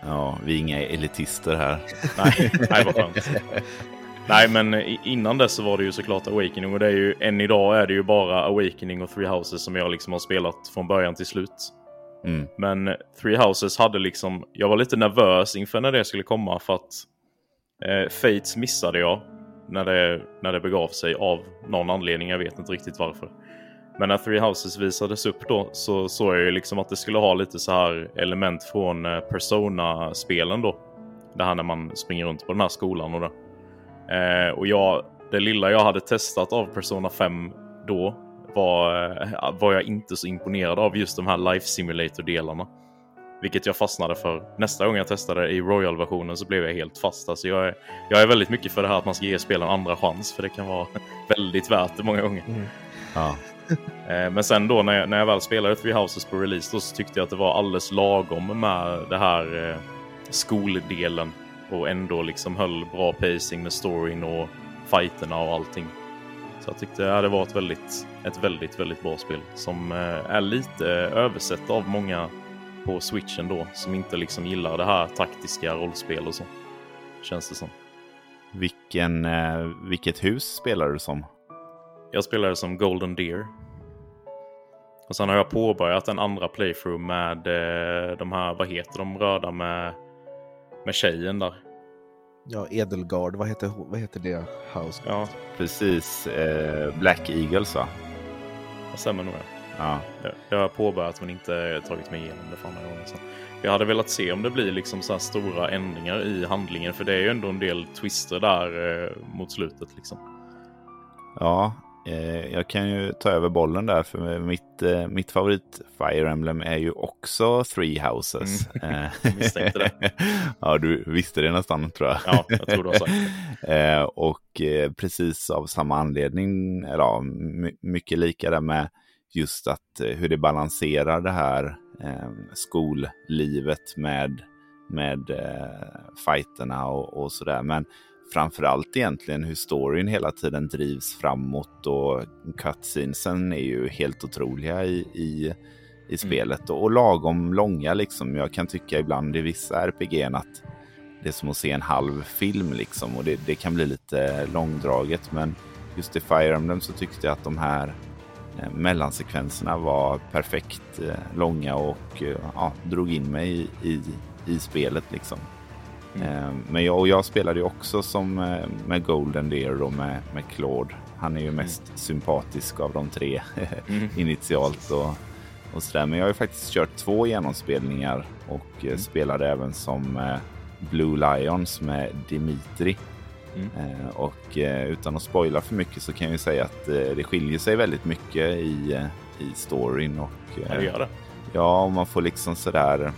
ja, vi är inga elitister här. Nej, nej vad skönt. Nej, men innan dess så var det ju såklart Awakening och det är ju än idag är det ju bara Awakening och Three Houses som jag liksom har spelat från början till slut. Mm. Men Three Houses hade liksom, jag var lite nervös inför när det skulle komma för att eh, Fates missade jag när det, när det begav sig av någon anledning, jag vet inte riktigt varför. Men när Three Houses visades upp då så såg jag ju liksom att det skulle ha lite så här element från eh, Persona-spelen då. Det här när man springer runt på den här skolan och det. Eh, och jag, det lilla jag hade testat av Persona 5 då var, eh, var jag inte så imponerad av just de här Life Simulator-delarna. Vilket jag fastnade för. Nästa gång jag testade i Royal-versionen så blev jag helt fast. Alltså jag, är, jag är väldigt mycket för det här att man ska ge spelen en andra chans. För det kan vara väldigt värt det många gånger. Mm. Ja. Eh, Men sen då när jag, när jag väl spelade Three Houses på release då så tyckte jag att det var alldeles lagom med det här eh, skoldelen. Och ändå liksom höll bra pacing med storyn och fighterna och allting. Så jag tyckte ja, det var ett väldigt, ett väldigt, väldigt bra spel. Som eh, är lite översett av många på switchen då. Som inte liksom gillar det här taktiska rollspel och så. Känns det som. Vilken, eh, vilket hus spelar du som? Jag spelade som Golden Deer. Och sen har jag påbörjat en andra playthrough med eh, de här, vad heter de röda med, med tjejen där. Ja, Edelgard, vad heter, vad heter det? House? Ja, Precis, eh, Black Eagles va? det stämmer nog. ja. Ja. Jag, jag har påbörjat men inte tagit mig igenom det för andra gången. Så. Jag hade velat se om det blir liksom så här stora ändringar i handlingen. För det är ju ändå en del twister där eh, mot slutet. Liksom. Ja, jag kan ju ta över bollen där för mitt, eh, mitt favorit Fire Emblem är ju också Three Houses. Mm. Eh, misstänkte det. ja, du visste det nästan tror jag. Ja, jag tror du har sagt det. Eh, och eh, precis av samma anledning, eller ja, my- mycket lika där med just att eh, hur det balanserar det här eh, skollivet med, med eh, fighterna och, och sådär. Men framförallt egentligen hur storyn hela tiden drivs framåt och cutscenesen är ju helt otroliga i, i, i spelet och, och lagom långa liksom. Jag kan tycka ibland i vissa RPG att det är som att se en halv film liksom och det, det kan bli lite långdraget. Men just i Fire Emblem så tyckte jag att de här eh, mellansekvenserna var perfekt eh, långa och eh, ja, drog in mig i, i, i spelet liksom. Eh, Men jag, och jag spelade ju också som eh, med Golden Deer då med, med Claude. Han är ju mest sympatisk av de tre Mm. initialt och, och sådär. Men jag har ju faktiskt kört två genomspelningar och eh, spelade även som Blue Lions med Dimitri. Mm. Och utan att spoila för mycket så kan jag ju säga att det skiljer sig väldigt mycket i, i storyn och Ja, det gör det. Ja, och man får liksom sådär...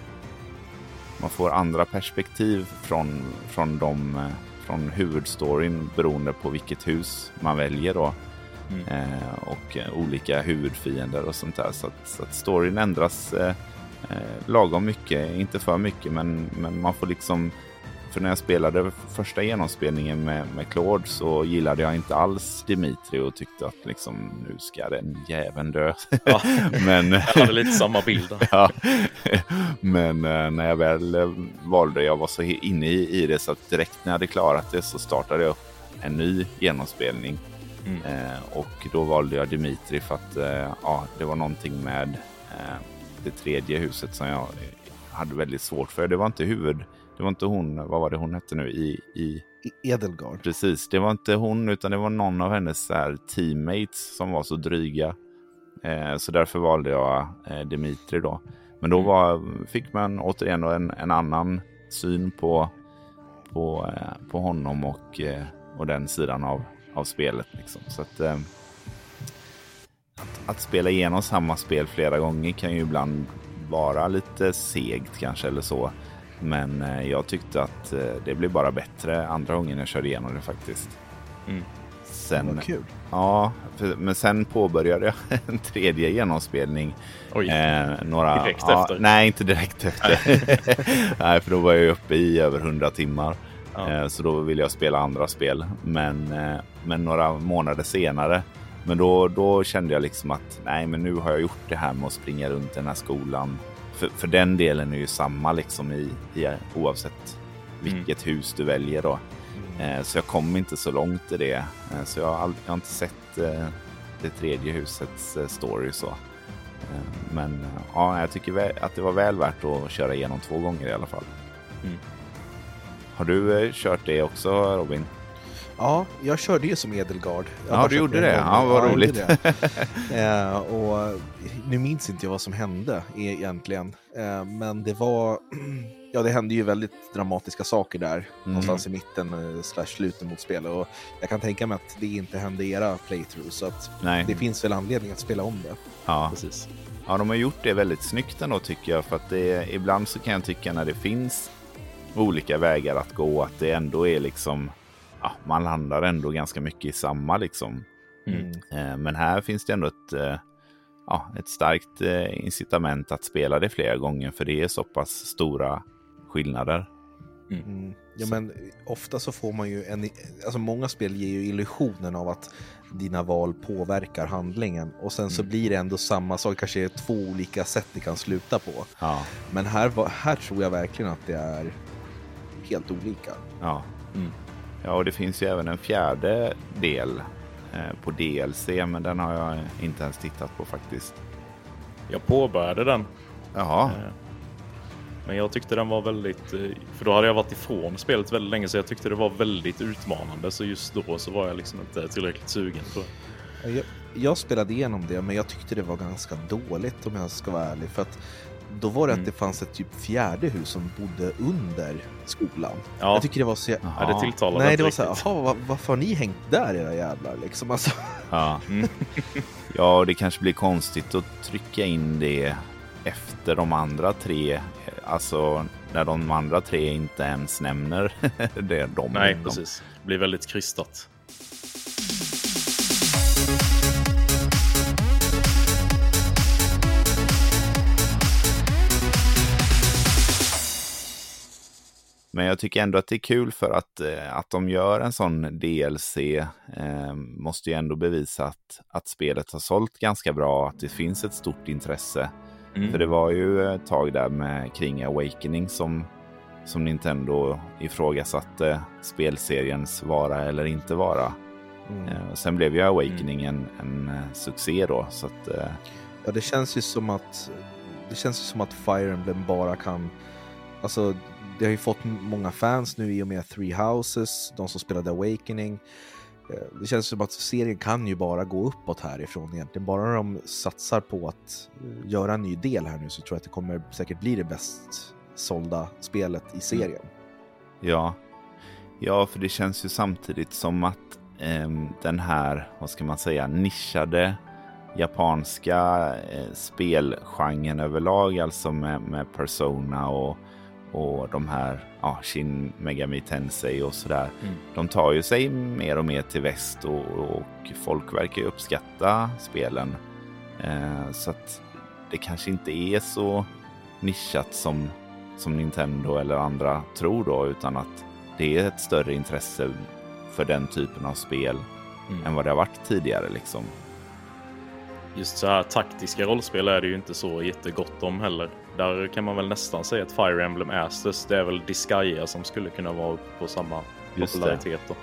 Man får andra perspektiv från, från, de, från huvudstoryn beroende på vilket hus man väljer då. Mm. Eh, och eh, olika huvudfiender och sånt där. Så att, så att storyn ändras eh, eh, lagom mycket, inte för mycket, men, men man får liksom... För när jag spelade första genomspelningen med, med Claude så gillade jag inte alls Dimitri och tyckte att liksom nu ska den jäveln dö. Ja. men, Jag hade lite samma bild. ja. Men eh, när jag väl eh, valde, jag var så inne i, det så att direkt när jag hade klarat det så startade jag upp en ny genomspelning. Mm. Eh, och då valde jag Dimitri för att eh, ja, det var någonting med eh, det tredje huset som jag hade väldigt svårt för. Det var inte huvud, det var inte hon, vad var det hon hette nu i, i I- Edelgard. Precis, det var inte hon utan det var någon av hennes här, teammates som var så dryga. Eh, så därför valde jag eh, Dimitri då. Men då Mm. var, fick man återigen en, en annan syn på, på, eh, på honom och, eh, och den sidan av, av spelet. Liksom. Så att, eh, att, att spela igenom samma spel flera gånger kan ju ibland vara lite segt kanske eller så. Men eh, jag tyckte att eh, det blev bara bättre andra gången jag körde igenom det faktiskt. Mm. Sen, Vad kul. ja, för, men sen påbörjade jag en tredje genomspelning. Oj. Eh, några, Direkt ja, efter? Nej, inte direkt efter. nej, för då var jag uppe i över 100 timmar. Ja. Eh, så då ville jag spela andra spel. Men, eh, men några månader senare. Men då, då kände jag liksom att nej, men nu har jag gjort det här med att springa runt den här skolan. För, för den delen är ju samma liksom i, i oavsett vilket hus du väljer då. Eh, så jag kom inte så långt i det. Eh, så jag har, jag har inte sett eh, det tredje husets eh, story så. Eh, men ja, jag tycker att det var väl värt att köra igenom två gånger i alla fall. Mm. Har du eh, kört det också Robin? Ja, jag körde ju som Edelgard. Jag Ja, du gjorde det. Ja, vad roligt. eh, och nu minns inte jag vad som hände e- egentligen. Eh, men det var... Ja, det hände ju väldigt dramatiska saker där. Någonstans i mitten, eh, slash slutet mot spelet. Och jag kan tänka mig att det inte hände i era playthrough. Så att Nej. det finns väl anledning att spela om det. Ja. Precis. Ja, de har gjort det väldigt snyggt ändå tycker jag. För att det, ibland så kan jag tycka när det finns olika vägar att gå att det ändå är liksom, ja, man landar ändå ganska mycket i samma liksom. Mm. Eh, Men här finns det ändå ett, eh, ja, ett starkt eh, incitament att spela det flera gånger för det är så pass stora skillnader. Mm. Ja, men ofta så får man ju en... Alltså många spel ger ju illusionen av att dina val påverkar handlingen och sen så Mm. blir det ändå samma sak, kanske är två olika sätt det kan sluta på. Ja, Men här, här tror jag verkligen att det är helt olika. ja. Ja och det finns ju även en fjärde del eh, på DLC, men den har jag inte ens tittat på faktiskt. Jag påbörjade den. Jaha, eh, Men jag tyckte den var väldigt... eh, För då hade jag varit ifrån spelet väldigt länge så jag tyckte det var väldigt utmanande. Så just då så var jag liksom inte tillräckligt sugen. Jag. Jag, jag spelade igenom det, men jag tyckte det var ganska dåligt om jag ska vara ärlig. För att då var det Mm. att det fanns ett typ fjärde hus som bodde under skolan. Ja, Jag tycker det var så... jä- ja, det tilltalade Nej, det var så här, jaha, var, varför har ni hängt där era jävlar? Liksom, alltså. ja. Mm. ja, och det kanske blir konstigt att trycka in det efter de andra tre. Alltså när de andra tre inte ens nämner det. De, Nej, de. precis. Det blir väldigt krystat. Men jag tycker ändå att det är kul för att, eh, att de gör en sån DLC. Eh, måste ju ändå bevisa att, att spelet har sålt ganska bra, att det finns ett stort intresse. Mm. För det var ju ett tag där med kring Awakening som, som Nintendo ifrågasatte spelseriens vara eller inte vara. Mm. Eh, och sen blev ju Awakening en, en eh, succé då. Så att, eh, Ja, det känns ju som att det känns ju som att Fire Emblem bara kan, alltså det har ju fått många fans nu i och med Three Houses, de som spelade Awakening. Eh, det känns som att serien kan ju bara gå uppåt härifrån egentligen. Bara de satsar på att eh, göra en ny del här nu så tror jag att det kommer säkert bli det bäst sålda spelet i serien. Mm. Ja, ja, för det känns ju samtidigt som att eh, den här, vad ska man säga, nischade japanska eh, spelgenren överlag, alltså med, med Persona och, och de här ja, Shin Megami Tensei och sådär. Mm. De tar ju sig mer och mer till väst och, och folk verkar ju uppskatta spelen. Eh, så att det kanske inte är så nischat som som Nintendo eller andra tror då, utan att det är ett större intresse för den typen av spel Mm. än vad det har varit tidigare. Liksom. Just så här taktiska rollspel är det ju inte så jättegott om heller. Där kan man väl nästan säga att Fire Emblem är störst. Det är väl Disgaea som skulle kunna vara på samma Just det. popularitet. Då.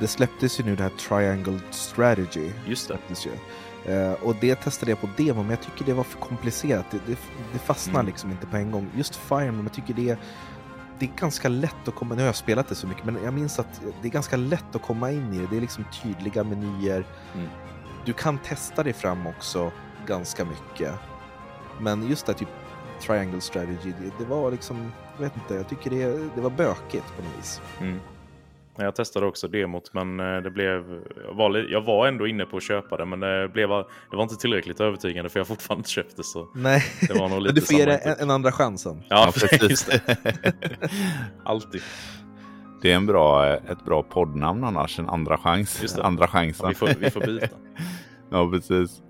Det släpptes ju nu det här Triangle Strategy. Just det. släpptes ju. Eh, och det testade jag på demo, men jag tycker det var för komplicerat. Det, det, det fastnar Mm. liksom inte på en gång. Just Fire Emblem, jag tycker det är, det är ganska lätt att komma... Nu har jag spelat det så mycket, men jag minns att det är ganska lätt att komma in i det. Det är liksom tydliga menyer. Mm. Du kan testa dig fram också ganska mycket. Men just det här typ Triangle Strategy, det, det var liksom... Jag vet inte, jag tycker det, det var bökigt på något vis. Mm. Jag testade också demot men eh, det blev... Jag var, jag var ändå inne på att köpa det men det, blev, det var inte tillräckligt övertygande för jag fortfarande inte köpt det. Så Nej, det var nog men lite du får ge det en, en andra chansen. Ja, just det. Alltid. Det är en bra, ett bra poddnamn annars, en andra chans. Just det. Andra chansen. Ja, vi, får, vi får byta. Ja, precis.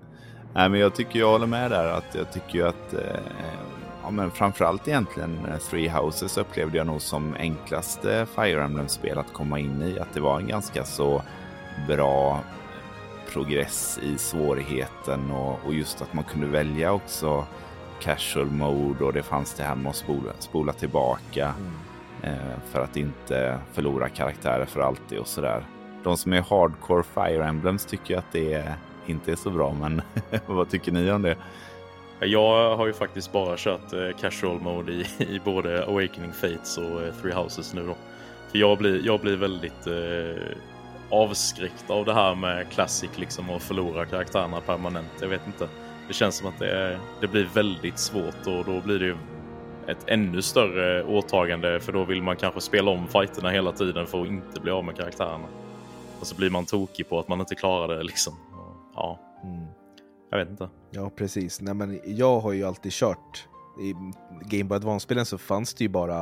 Nej, men jag tycker jag håller med där. att Jag tycker ju att eh, ja, men framförallt egentligen eh, Three Houses upplevde jag nog som enklaste Fire Emblem-spel att komma in i. Att det var en ganska så bra progress i svårigheten och, och just att man kunde välja också casual mode och det fanns det här med att spola, spola tillbaka eh, för att inte förlora karaktärer för alltid och sådär. De som är hardcore Fire Emblems tycker att det inte är så bra, men vad tycker ni om det? Jag har ju faktiskt bara kört eh, casual mode i, i både Awakening Fates och eh, Three Houses nu då. För jag blir, jag blir väldigt eh, avskräckt av det här med Classic liksom och förlora karaktärerna permanent. Jag vet inte. Det känns som att det, är, det blir väldigt svårt och då blir det ju ett ännu större åtagande för då vill man kanske spela om fighterna hela tiden för att inte bli av med karaktärerna. Och så blir man tokig på att man inte klarar det liksom. Ja. Mm. Jag vet inte. Ja, precis. Nej, men jag har ju alltid kört. I Game Boy Advance-spelen så fanns det ju bara...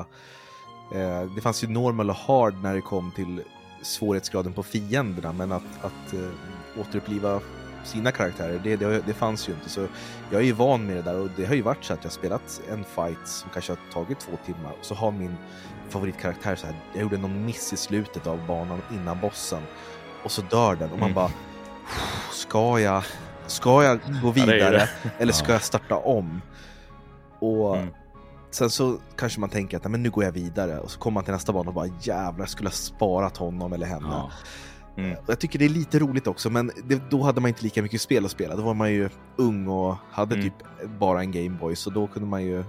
Eh, det fanns ju normal och hard när det kom till svårighetsgraden på fienderna, men att, att eh, återuppliva sina karaktärer, det, det, det, fanns ju inte. Så jag är ju van med det där och det har ju varit så att jag spelat en fight som kanske har tagit två timmar och så har min favoritkaraktär så här, jag gjorde någon miss i slutet av banan innan bossen och så dör den och man mm. bara ska jag, ska jag gå vidare ja, eller ska jag starta om? Och mm. sen så kanske man tänker att men nu går jag vidare och så kommer man till nästa bana och bara jävlar, jag skulle ha sparat honom eller henne. Mm. Jag tycker det är lite roligt också, men det, då hade man inte lika mycket spel att spela. Då var man ju ung och hade mm. typ bara en Gameboy, så då kunde man ju eh,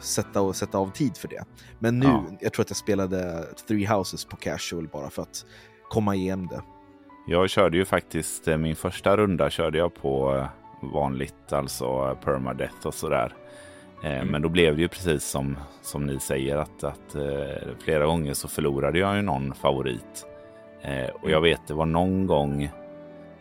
sätta, och, sätta av tid för det. Men nu, ja. jag tror att jag spelade Three Houses på casual bara för att komma igenom det. Jag körde ju faktiskt, eh, min första runda körde jag på eh, vanligt, alltså permadeath och sådär. Mm. Men då blev det ju precis som, som ni säger att, att flera gånger så förlorade jag ju någon favorit. Eh, och jag vet, det var någon gång,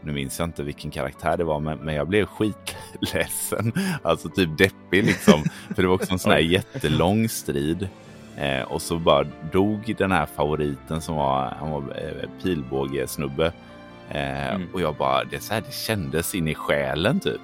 nu minns jag inte vilken karaktär det var, men, men jag blev skitledsen. Alltså typ deppig liksom. För det var också en sån här jättelång strid. Eh, och så bara dog den här favoriten som var, han var eh, pilbågesnubbe. Eh, mm. Och jag bara, det, så här, det kändes in i själen typ.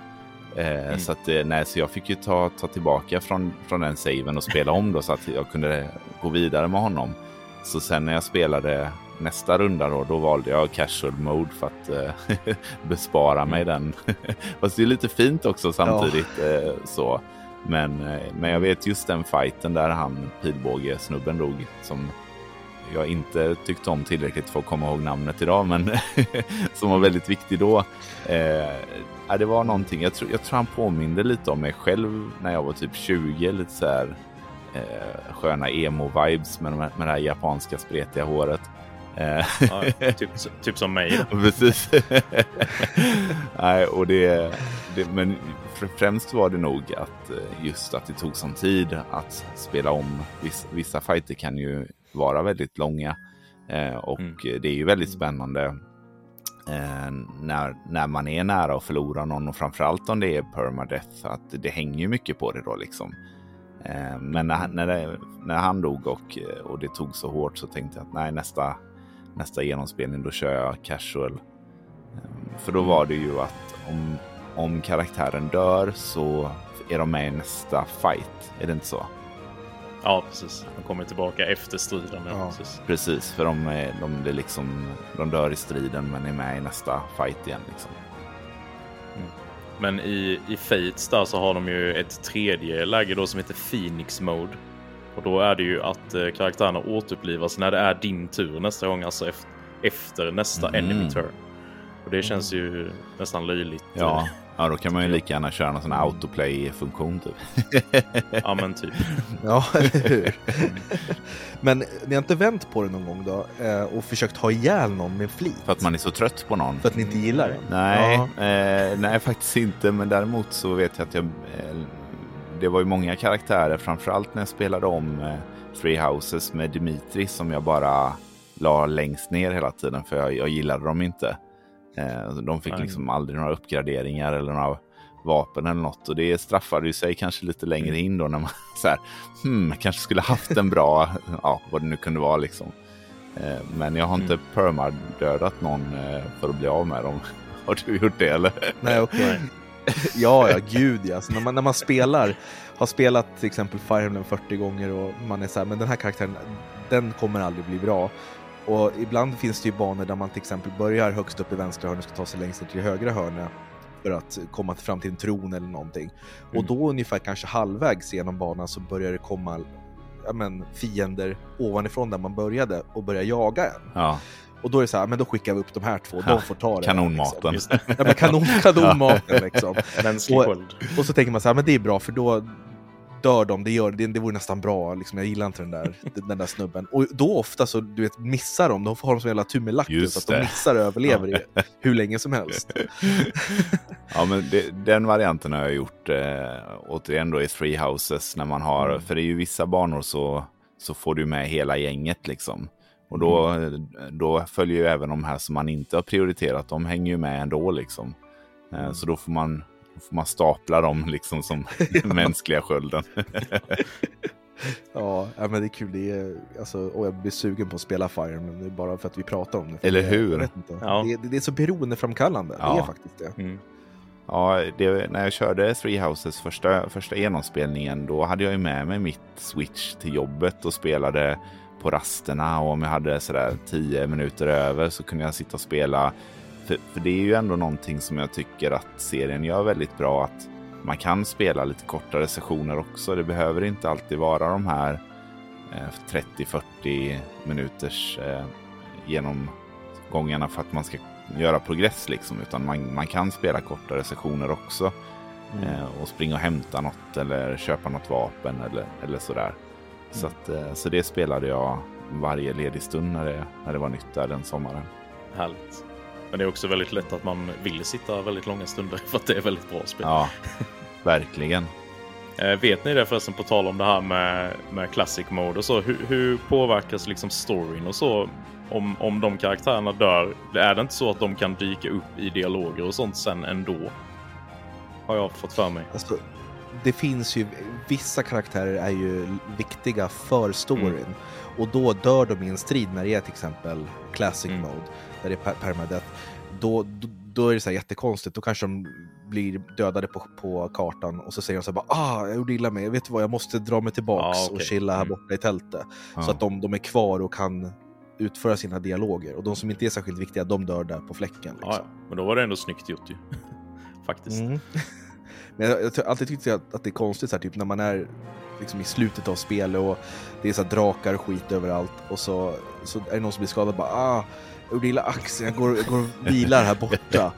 Eh, mm. Så, att, eh, nej, så jag fick ju ta, ta tillbaka från, från den saven och spela om då så att jag kunde gå vidare med honom. Så sen när jag spelade nästa runda då, då valde jag casual mode för att eh, bespara mig den. Fast det är lite fint också samtidigt. Ja. Så. Men, men jag vet just den fighten där han pilbåge-snubben dog som jag inte tyckte om tillräckligt för att komma ihåg namnet idag, men som var väldigt viktig då. Eh, det var någonting, jag tror, jag tror han påminde lite om mig själv när jag var typ 20, lite så här eh, sköna emo-vibes med, med det här japanska spretiga håret. Eh, ja, typ, typ som mig. Precis. Nej, och det, det, men främst var det nog att eh, just att det tog sån tid att spela om. Vissa, vissa fighter kan ju vara väldigt långa eh, och mm. det är ju väldigt spännande eh, när, när man är nära att förlora någon och framförallt om det är permadeath. Att det hänger ju mycket på det då liksom. Eh, men när, när, det, när han dog och, och det tog så hårt så tänkte jag att nej, nästa, nästa genomspelning, då kör jag casual. Ehm, för då var det ju att om, om karaktären dör så är de med i nästa fight. Är det inte så? Ja, precis. De kommer tillbaka efter striden. Ja, precis. precis, för de, är, de, liksom, de dör i striden men är med i nästa fight igen. Liksom. Mm. Men i, i Fates där så har de ju ett tredje läge då som heter Phoenix Mode. Och då är det ju att eh, karaktärerna återupplivas när det är din tur nästa gång, alltså efter, efter nästa mm. enemy turn. Och det känns ju nästan löjligt. Ja, ja då kan man ju lika gärna köra någon sån autoplay-funktion typ. ja, men typ. ja, eller hur? men ni har inte vänt på det någon gång då eh, och försökt ha ihjäl någon med flit? För att man är så trött på någon? För att ni inte gillar det? Nej, eh, nej faktiskt inte. Men däremot så vet jag att jag eh, det var ju många karaktärer, framförallt när jag spelade om eh, Three Houses med Dimitri som jag bara la längst ner hela tiden för jag, jag gillade dem inte. Eh, de fick liksom aldrig några uppgraderingar eller några vapen eller något och det straffade ju sig kanske lite längre in då när man så här, hmm, kanske skulle haft en bra, ja, vad det nu kunde vara liksom. Eh, men jag har inte mm. permadödat någon eh, för att bli av med dem. Har du gjort det eller? Nej, okej. Okay. ja, ja, gud ja. Så när, man, när man spelar, har spelat till exempel Fire Emblem 40 gånger och man är så här, men den här karaktären, den kommer aldrig bli bra. Och ibland finns det ju banor där man till exempel börjar högst upp i vänstra hörnet och ska ta sig längst ner till högra hörnet för att komma fram till en tron eller någonting. Mm. Och då ungefär kanske halvvägs genom banan så börjar det komma ja, men, fiender ovanifrån där man började och börjar jaga en. Ja. Och då är det så här, men då skickar vi upp de här två, de får ta det. Kanonmaten. Liksom. Ja, men kanon, kanonmaten liksom. och, och så tänker man så här, men det är bra för då dör de, det, gör, det, det vore nästan bra, liksom, jag gillar inte den där, den där snubben. Och då ofta så du vet, missar de, de har de som jävla tummelacke så att de missar och överlever i, hur länge som helst. ja men det, den varianten har jag gjort eh, återigen då i Three Houses när man har, mm. för det är ju vissa banor så, så får du med hela gänget liksom. Och då, mm. då följer ju även de här som man inte har prioriterat, de hänger ju med ändå liksom. Eh, så då får man, får man stapla dem liksom som mänskliga skölden. Ja, ja, men det är kul. Det är, alltså, och jag blir sugen på att spela Fire men det är bara för att vi pratar om det. Eller det, hur? Jag vet inte. Ja. Det, det är så beroendeframkallande. Det Ja. är faktiskt det. Mm. Ja, det, när jag körde Three Houses första, första genomspelningen, då hade jag ju med mig mitt Switch till jobbet och spelade på rasterna. Och om jag hade sådär tio minuter över så kunde jag sitta och spela. För, för det är ju ändå någonting som jag tycker att serien gör väldigt bra. Att man kan spela lite kortare sessioner också. Det behöver inte alltid vara de här eh, 30-40 minuters eh, genomgångarna för att man ska göra progress liksom. Utan man, man kan spela kortare sessioner också. Eh, och springa och hämta något eller köpa något vapen eller, eller sådär. Så, att, eh, så det spelade jag varje ledig stund när det, när det var nytt där den sommaren. Härligt. Men det är också väldigt lätt att man vill sitta väldigt långa stunder för att det är väldigt bra spel. Ja, verkligen. Eh, vet ni det förresten på tal om det här med, med classic mode och så. Hur, hur påverkas liksom storyn och så om, om de karaktärerna dör? Är det inte så att de kan dyka upp i dialoger och sånt sen ändå? Har jag fått för mig. Alltså, det finns ju, vissa karaktärer är ju viktiga för storyn. Mm. Och då dör de i en strid när det är till exempel classic Mm. mode, där det är per- permadeath. Då, då, då är det så här jättekonstigt, då kanske de blir dödade på, på kartan och så säger de så här bara ah, jag gjorde illa mig, vet du vad, jag måste dra mig tillbaks Ja, och okej. chilla här Mm. borta i tältet. Ja. Så att de, de är kvar och kan utföra sina dialoger. Och de som inte är särskilt viktiga, de dör där på fläcken. Liksom. Ja, ja. Men då var det ändå snyggt gjort ju. Faktiskt. Mm. Men jag, jag har alltid tyckt att, att det är konstigt så här, typ när man är liksom i slutet av spelet och det är så här drakar och skit överallt och så, så är det någon som blir skadad bara ah, jag gjorde illa axeln, jag går, går och vilar här borta.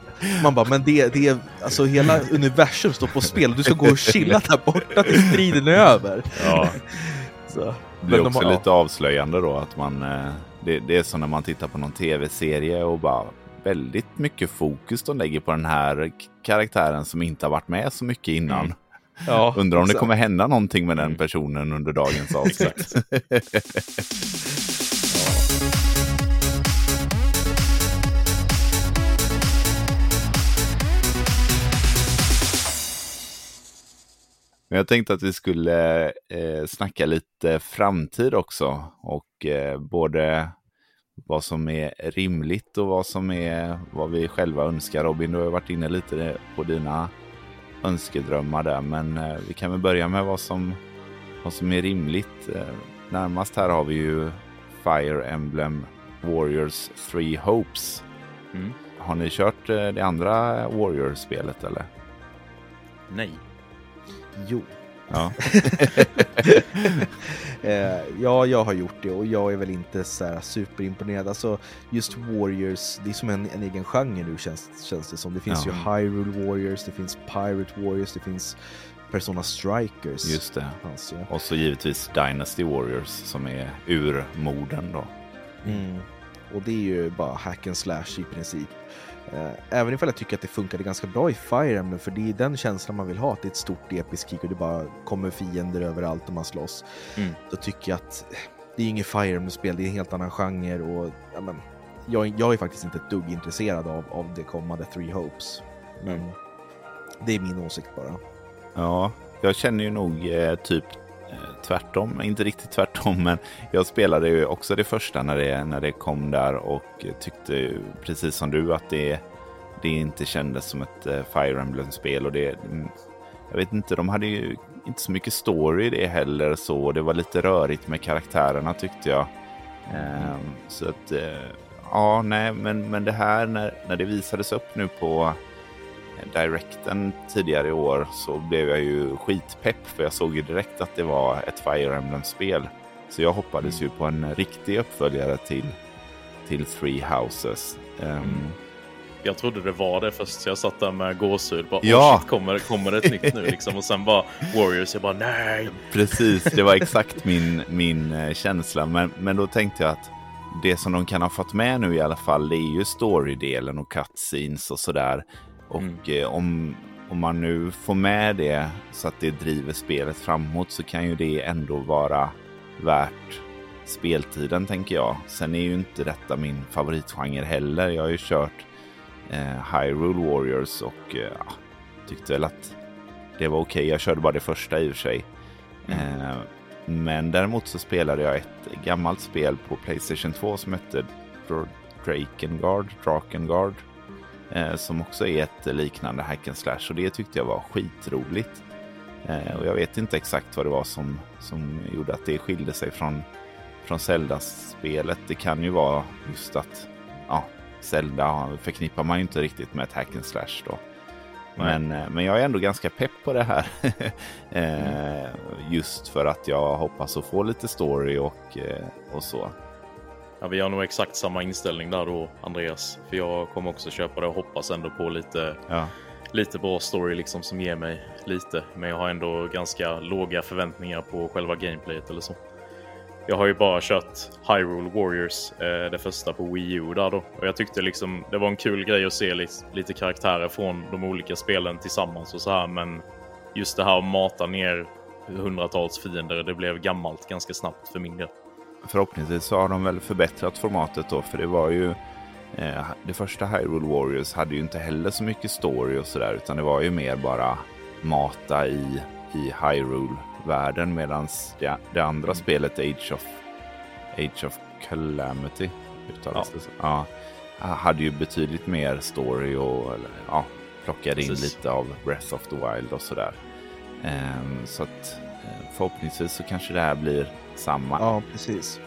Man bara, men det, det är, alltså hela universum står på spel och du ska gå och chilla där borta tills striden är över. Ja. Så. Det Men blir de också har- lite avslöjande då att man... eh, Det, det är som när man tittar på någon tv-serie och bara väldigt mycket fokus de lägger på den här karaktären som inte har varit med så mycket innan. Mm. Ja, Undrar om det exakt. kommer hända någonting med den Mm. personen under dagens avsnitt. Men jag tänkte att vi skulle eh, snacka lite framtid också. Och eh, både vad som är rimligt och vad som är vad vi själva önskar. Robin, du har ju varit inne lite på dina önskedrömmar där. Men eh, vi kan väl börja med vad som, vad som är rimligt. Eh, närmast här har vi ju Fire Emblem Warriors Three Hopes. Mm. Har ni kört eh, det andra Warriors-spelet eller? Nej. Jo. Ja. Eh, ja, jag har gjort det och jag är väl inte så här superimponerad. Alltså, just Warriors, det är som en, en egen genre nu känns, känns det som. Det finns Ja. ju Hyrule Warriors, det finns Pirate Warriors, det finns Persona Strikers. Just det. fanns ju. Och så givetvis Dynasty Warriors som är urmoden då. Mm. Och det är ju bara hack and slash i princip. Eh, Även ifall jag tycker att det funkade ganska bra i Fire Emblem, för det är den känslan man vill ha, att det är ett stort episkt krig och det bara kommer fiender överallt och man slåss. Mm. Då tycker jag att det är inget Fire Emblem-spel, det är en helt annan genre och ja, men, jag, jag är faktiskt inte ett dugg intresserad av, av det kommande Three Hopes. Men det är min åsikt bara. Ja, jag känner ju nog eh, typ tvärtom. Inte riktigt tvärtom, men jag spelade ju också det första när det, när det kom där och tyckte precis som du att det, det inte kändes som ett eh, Fire Emblem-spel. Och det, mm, jag vet inte, de hade ju inte så mycket story i det heller så. Det var lite rörigt med karaktärerna tyckte jag. Mm. så att, eh, ja, nej, men, men det här när, när det visades upp nu på Directen tidigare i år så blev jag ju skitpepp för jag såg ju direkt att det var ett Fire Emblem-spel. Så jag hoppades ju på en riktig uppföljare till, till Three Houses. Ehm, Jag trodde det var det först, så jag satt där med gåshud. Bara, Ja. shit, kommer, kommer det ett nytt nu liksom? Och sen bara Warriors, jag bara nej. Precis, det var exakt min, min eh, känsla. Men, men då tänkte jag att det som de kan ha fått med nu i alla fall, det är ju storydelen och cutscenes och sådär. Och Mm. eh, om, om man nu får med det så att det driver spelet framåt så kan ju det ändå vara värt speltiden tänker jag. Sen är ju inte detta min favoritgenre heller. Jag har ju kört eh, Hyrule Warriors och eh, tyckte väl att det var okej. Okay. Jag körde bara det första i och för sig. Mm. Eh, men däremot så spelade jag ett gammalt spel på Playstation 2 som hette Drakengard, Drakengard. Eh, som också är ett liknande hack and slash och det tyckte jag var skitroligt. Eh, och jag vet inte exakt vad det var som, som gjorde att det skilde sig från, från Zelda-spelet. Det kan ju vara just att ja, Zelda förknippar man ju inte riktigt med ett hack and slash då. Men, mm. men jag är ändå ganska pepp på det här. eh, just för att jag hoppas att få lite story och, eh, och så. Ja, vi har nog exakt samma inställning där då, Andreas. För jag kommer också köpa det och hoppas ändå på lite, ja. lite bra story liksom som ger mig lite. Men jag har ändå ganska låga förväntningar på själva gameplayet eller så. Jag har ju bara kört Hyrule Warriors, eh, det första på Wii U där då. Och jag tyckte liksom det var en kul grej att se lite, lite karaktärer från de olika spelen tillsammans och så här. Men just det här att mata ner hundratals fiender, det blev gammalt ganska snabbt för min del. Förhoppningsvis så har de väl förbättrat formatet då, för det var ju eh, det första Hyrule Warriors hade ju inte heller så mycket story och sådär, utan det var ju mer bara mata i, i Hyrule världen medan det, det, andra mm. spelet Age of, Age of Calamity uttalas ja. ja, hade ju betydligt mer story och eller, ja, plockade in Precis. lite av Breath of the Wild och sådär. Um, så att förhoppningsvis så kanske det här blir samma. Ja, precis.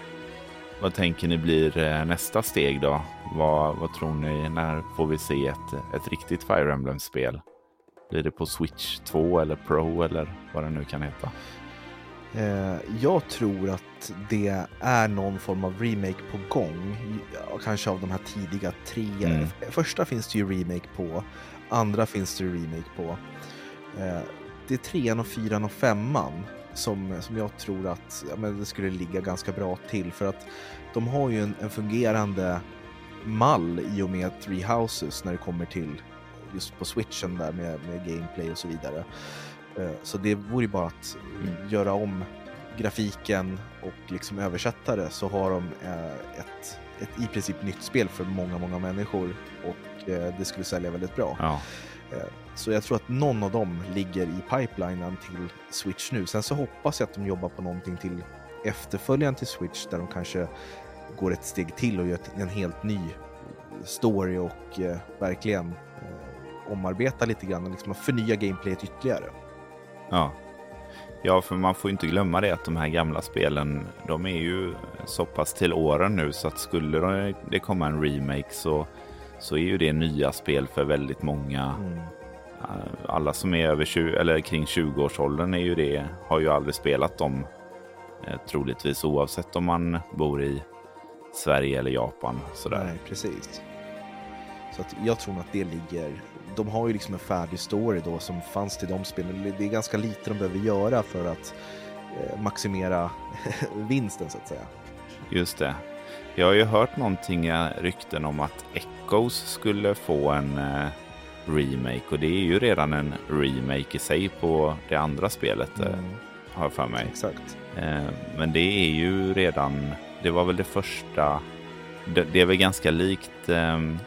Vad tänker ni blir eh, nästa steg då? Vad, vad tror ni? När får vi se ett, ett riktigt Fire Emblem-spel? Blir det på Switch 2 eller Pro eller vad det nu kan heta? Eh, jag tror att det är någon form av remake på gång. Kanske av de här tidiga tre. Mm. Första finns det ju remake på. Andra finns det remake på. Det är trean och fyran och femman som, som jag tror att ja, men det skulle ligga ganska bra till. För att de har ju en, en fungerande mall i och med Three Houses när det kommer till just på switchen där med, med gameplay och så vidare. Eh, så det vore ju bara att mm. göra om grafiken och liksom översätta det så har de eh, ett, ett i princip nytt spel för många, många människor och eh, det skulle sälja väldigt bra. Ja. Så jag tror att någon av dem ligger i pipelinen till Switch nu. Sen så hoppas jag att de jobbar på någonting till efterföljaren till Switch där de kanske går ett steg till och gör en helt ny story och eh, verkligen omarbeta lite grann och liksom förnya gameplayet ytterligare. Ja. Ja, för man får inte glömma det att de här gamla spelen, de är ju så pass till åren nu så att skulle det komma en remake så, så är ju det nya spel för väldigt många. Mm. Alla som är över 20, eller kring 20-årsåldern är ju det, har ju aldrig spelat dem eh, troligtvis oavsett om man bor i Sverige eller Japan. Sådär. Nej, precis. Så att jag tror att det ligger de har ju liksom en färdig story då som fanns till de spelen. Det är ganska lite de behöver göra för att eh, maximera vinsten så att säga. Just det. Jag har ju hört någonting, eh, rykten om att Echoes skulle få en remake och det är ju redan en remake i sig på det andra spelet. Eh, mm. Har jag för mig. Exakt. Eh, men det är ju redan, det var väl det första, det, är väl ganska likt ehm,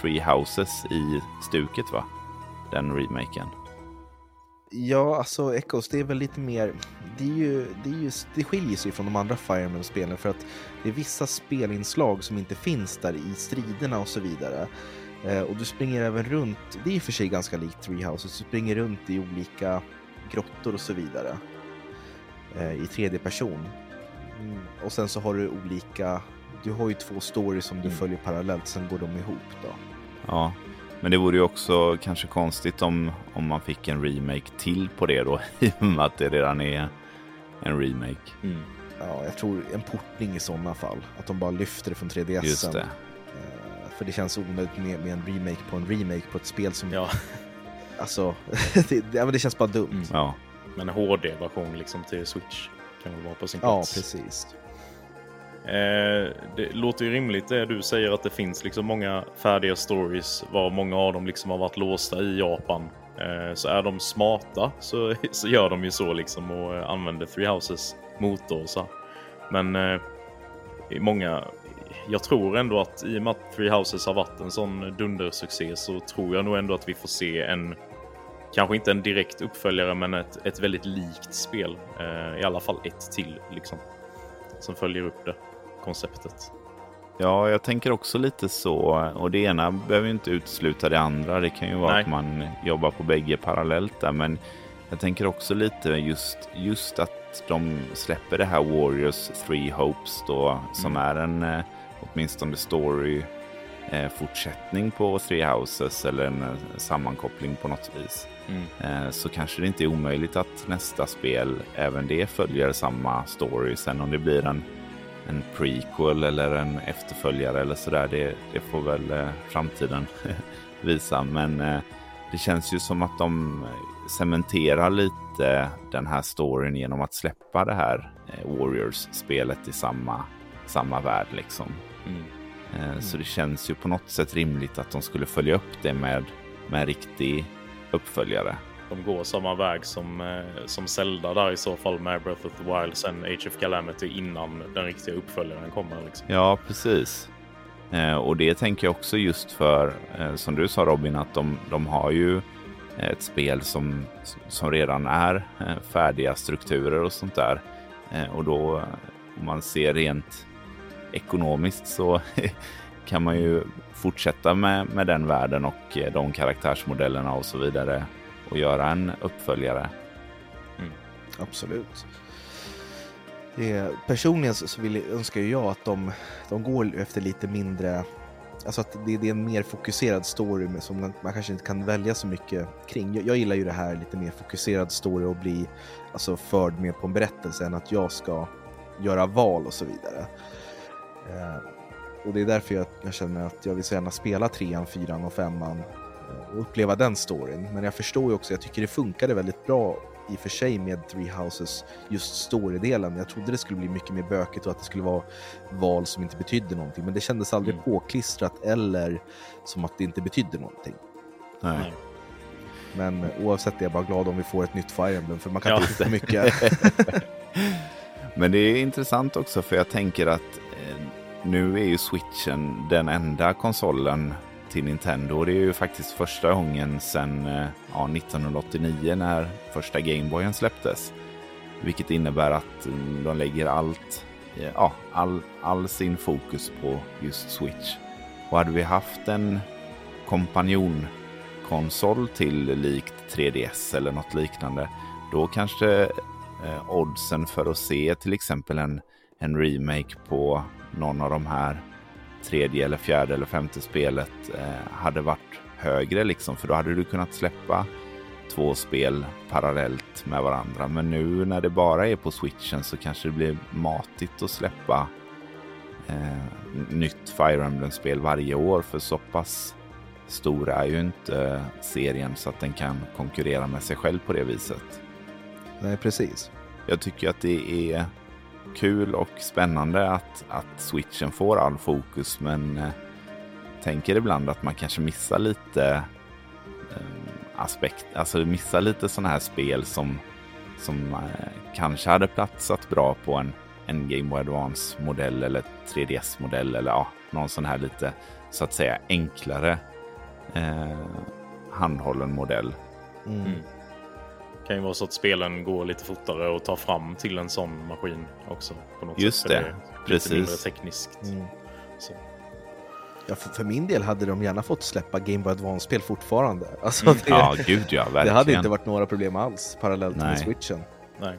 Three Houses i stuket va? Den remaken. Ja, alltså Echoes, det är väl lite mer... Det, är ju, det, är ju, det skiljer sig från de andra Fire Emblem-spelen för att det är vissa spelinslag som inte finns där i striderna och så vidare. Eh, och du springer även runt, det är i och för sig ganska likt Three Houses, du springer runt i olika grottor och så vidare. Eh, I tredje person. Mm. Och sen så har du olika du har ju två stories som du mm. följer parallellt, sen går de ihop då. Ja, men det vore ju också kanske konstigt om, om man fick en remake till på det då, i och med att det redan är en remake. Mm. Ja, jag tror en portning i sådana fall. Att de bara lyfter det från 3DS. Just det. För det känns onödigt med, med, en remake på en remake på ett spel som... Ja. Alltså, det, det, det känns bara dumt. Mm. Ja. Men en HD-version liksom till Switch kan väl vara på sin plats. Ja, precis. Eh, det låter ju rimligt det du säger att det finns liksom många färdiga stories var många av dem liksom har varit låsta i Japan. Eh, så är de smarta så, så gör de ju så liksom och eh, använder Three Houses motor så. Men eh, många, jag tror ändå att i och med att Three Houses har varit en sån dundersuccé så tror jag nog ändå att vi får se en Kanske inte en direkt uppföljare men ett, ett väldigt likt spel. Eh, I alla fall ett till liksom. Som följer upp det konceptet. Ja, jag tänker också lite så. Och det ena behöver inte utesluta det andra. Det kan ju vara Nej. att man jobbar på bägge parallellt där. Men jag tänker också lite just, just att de släpper det här Warriors Three Hopes då, som mm. är en eh, åtminstone story eh, fortsättning på Three Houses eller en eh, sammankoppling på något vis. Mm. Eh, så kanske det inte är omöjligt att nästa spel även det följer samma story. Sen om det blir en, en prequel eller en efterföljare eller sådär, det, det får väl eh, framtiden visa. Men eh, det känns ju som att de cementerar lite den här storyn genom att släppa det här Warriors-spelet i samma, samma värld liksom. Mm. Mm. Så det känns ju på något sätt rimligt att de skulle följa upp det med, med en riktig uppföljare. De går samma väg som, eh, som Zelda där i så fall med Breath of the Wild, sen Age of Calamity innan den riktiga uppföljaren kommer. Liksom. Ja, precis. Eh, och det tänker jag också just för, eh, som du sa Robin, att de, de har ju ett spel som, som redan är eh, färdiga strukturer och sånt där. Eh, och då, om man ser rent ekonomiskt så kan man ju fortsätta med, med den världen och eh, de karaktärsmodellerna och så vidare och göra en uppföljare. Mm. Absolut. Det, personligen så vill, önskar jag att de, de går efter lite mindre Alltså att det, det, är en mer fokuserad story som man kanske inte kan välja så mycket kring. Jag, jag, gillar ju det här lite mer fokuserad story och bli alltså, förd med på en berättelse än att jag ska göra val och så vidare. Eh, och det är därför jag, jag, känner att jag vill så gärna spela trean, fyran och femman eh, och uppleva den storyn. Men jag förstår ju också, jag tycker det funkade väldigt bra i och för sig med Three Houses, just storydelen. Jag trodde det skulle bli mycket mer bökigt och att det skulle vara val som inte betydde någonting. Men det kändes aldrig mm. påklistrat eller som att det inte betydde någonting. Nej. Men oavsett det är jag bara glad om vi får ett nytt Fire Emblem för man kan ja. inte för mycket. Men det är intressant också för jag tänker att Eh, nu är ju switchen den enda konsolen till Nintendo. Det är ju faktiskt första gången sedan eh, ja, 1989 när första Gameboyen släpptes. Vilket innebär att mm, de lägger allt, eh, ja, all, all sin fokus på just Switch. Och hade vi haft en kompanjonkonsol till likt 3DS eller något liknande, då kanske eh, oddsen för att se till exempel en, en remake på någon av de här tredje eller fjärde eller femte spelet eh, hade varit högre liksom. För då hade du kunnat släppa två spel parallellt med varandra. Men nu när det bara är på switchen så kanske det blir matigt att släppa eh, nytt Fire Emblem-spel varje år. För så pass stor är ju inte serien så att den kan konkurrera med sig själv på det viset. Nej, precis. Jag tycker att det är kul och spännande att, att switchen får all fokus men eh, tänker ibland att man kanske missar lite eh, aspekt, alltså missar lite sådana här spel som, som eh, kanske hade platsat bra på en, en Game Boy Advance-modell eller 3DS-modell eller ja, någon sån här lite så att säga enklare eh, handhållen modell. Mm. Kan ju vara så att spelen går lite fortare och tar fram till en sån maskin också. På något Just sätt, det, det precis. Lite mindre tekniskt. Mm. Ja, för, för, min del hade de gärna fått släppa Game Boy Advance-spel fortfarande. Alltså mm. det, ja, gud ja, verkligen. Det hade inte varit några problem alls parallellt Nej. med switchen. Nej.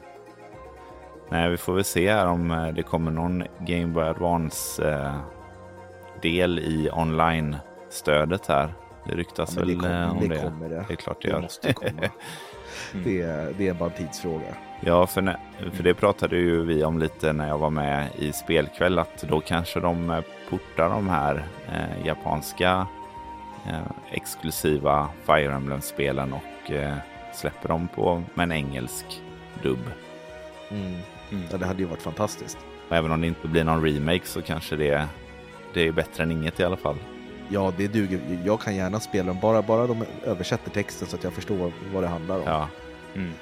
Nej, vi får väl se här om eh, det kommer någon Game Boy Advance-del eh, i online-stödet här. Det ryktas ja, väl det kommer, eh, om det. Det kommer det. Det är klart det, det gör. Måste komma. Mm. Det, det är bara en tidsfråga. Ja, för, när, för det pratade ju vi om lite när jag var med i spelkväll att då kanske de eh, portar de här eh, japanska eh, exklusiva Fire Emblem-spelen och eh, släpper dem på med en engelsk dubb. Mm. Mm. Ja, det hade ju varit fantastiskt. Och även om det inte blir någon remake så kanske det, det är bättre än inget i alla fall. Ja, det duger. Jag kan gärna spela dem, bara, bara de översätter texten så att jag förstår vad det handlar om. Ja. Mm.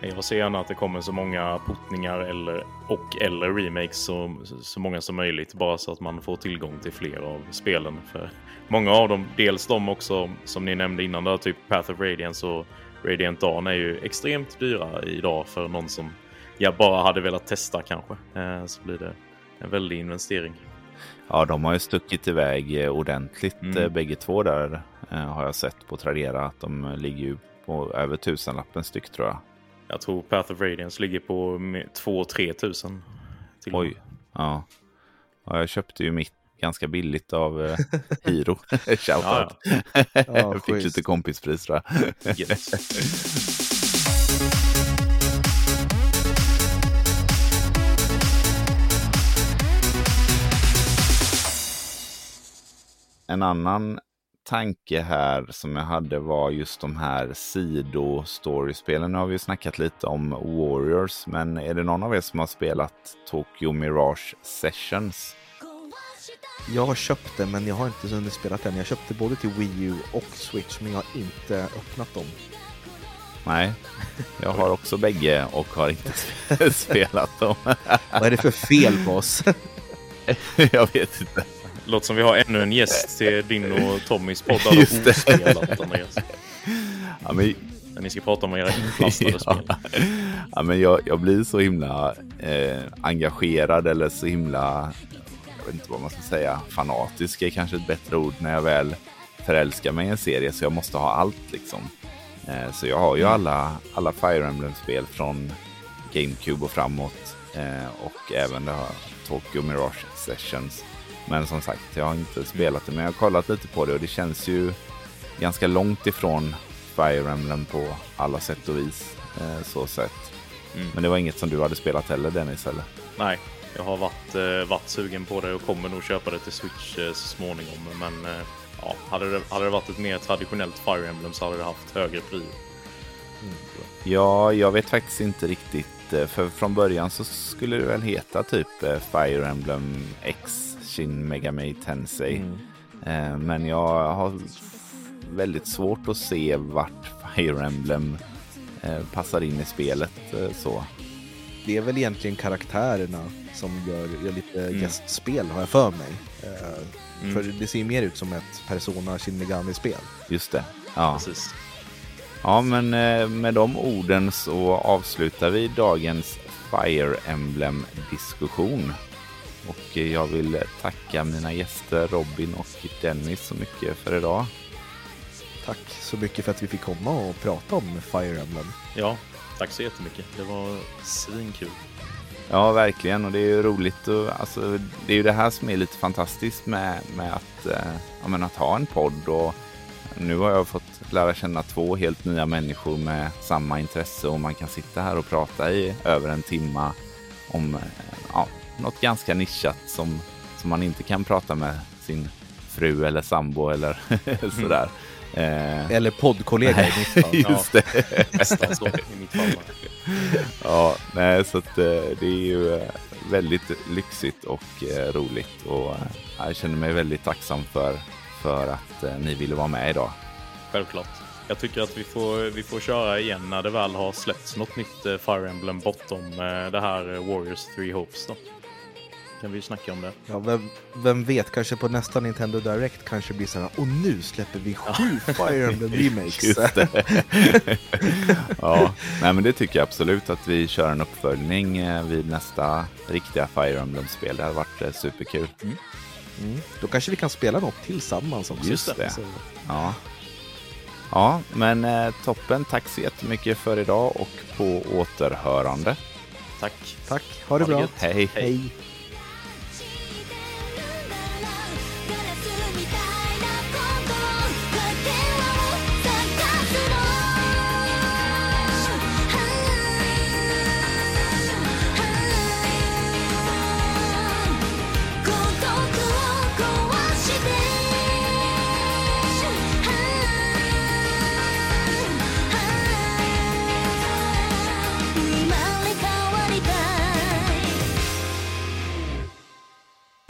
Jag ser gärna att det kommer så många portningar eller, och eller remakes så, så många som möjligt. Bara så att man får tillgång till fler av spelen. För många av dem, dels de också som ni nämnde innan, där, typ Path of Radiance och Radiant Dawn är ju extremt dyra idag för någon som jag bara hade velat testa kanske. Eh, så blir det en väldig investering. Ja, de har ju stuckit iväg eh, ordentligt Mm. mm. bägge två där eh, har jag sett på Tradera att de ligger ju på över tusenlappen styck tror jag. Jag tror Path of Radiance ligger på 2-3 tusen. Oj. Ja. ja. Jag köpte ju mitt ganska billigt av eh, Hiro. Shoutout. Ja, jag fick schysst. lite kompispris tror jag. Yes. En annan tanke här som jag hade var just de här sido-storiespelen. Nu har vi ju snackat lite om Warriors, men är det någon av er som har spelat Tokyo Mirage Sessions? Jag har köpt det men jag har inte hunnit spela den. Jag köpte både till Wii U och Switch men jag har inte öppnat dem. Nej, jag har också bägge och har inte spelat dem. Vad är det för fel på oss? jag vet inte. Låter som vi har ännu en gäst till din och Tommys podd. Just det. ospelat, Andreas. Ja, men, ni ska prata om era inplastade ja. spel. Ja, men jag, jag blir så himla eh, engagerad eller så himla, jag vet inte vad man ska säga, fanatisk är kanske ett bättre ord när jag väl förälskar mig i en serie så jag måste ha allt liksom. Eh, så jag har ju alla, alla Fire Emblem-spel från GameCube och framåt eh, och även det här Tokyo Mirage Sessions. Men som sagt, jag har inte spelat det men jag har kollat lite på det och det känns ju ganska långt ifrån Fire Emblem på alla sätt och vis. Eh, så sett. Mm. Men det var inget som du hade spelat heller Dennis eller? Nej, jag har varit, eh, varit sugen på det och kommer nog köpa det till Switch eh, så småningom. Men eh, ja, hade, det, hade det varit ett mer traditionellt Fire Emblem så hade det haft högre prio. Ja, jag vet faktiskt inte riktigt. eh, För från början så skulle det väl heta typ eh, Fire Emblem X Shin Megami Tensei. Mm. Eh, Men jag har väldigt svårt att se vart Fire Emblem eh, passar in i spelet. eh, Så. Det är väl egentligen karaktärerna som gör, gör lite Mm. gästspel har jag för mig. Eh, Mm. För det ser ju mer ut som ett Persona Shin Megami-spel. Just det. Ja. Precis. Ja, men eh, med de orden så avslutar vi dagens Fire Emblem-diskussion. Och jag vill tacka mina gäster Robin och Dennis så mycket för idag. Tack så mycket för att vi fick komma och prata om Fire Emblem. Ja, tack så jättemycket. Det var svinkul. Ja, verkligen. Och det är ju roligt. Och, alltså, det är ju det här som är lite fantastiskt med, med att, eh, ja, men att ha en podd. Och nu har jag fått lära känna två helt nya människor med samma intresse och man kan sitta här och prata i över en timma om eh, något ganska nischat som, som man inte kan prata med sin fru eller sambo eller sådär. Eh, Eller poddkollega i mitt fall. Just det. Nästan så i mitt fall. Ja, nej, så att, eh, det är ju eh, väldigt lyxigt och eh, roligt och eh, jag känner mig väldigt tacksam för, för att ni ville vara med idag. Självklart. Jag tycker att vi får, vi får köra igen när det väl har släppts något nytt Fire Emblem bortom det här Warriors 3 Hopes då. Kan vi snacka om det? Ja, vem, vem vet, kanske på nästa Nintendo Direct kanske blir så här, och nu släpper vi sju Fire Emblem remakes. Ja, nej, men det tycker jag absolut att vi kör en uppföljning eh, vid nästa riktiga Fire Emblem-spel. Det hade varit eh, superkul. Mm. Då kanske vi kan spela något tillsammans också. Just det. Så- Ja. Ja, men eh, toppen. Tack så jättemycket för idag och på återhörande. Tack. Tack, ha det Ha det bra. gött. Hej. Hej.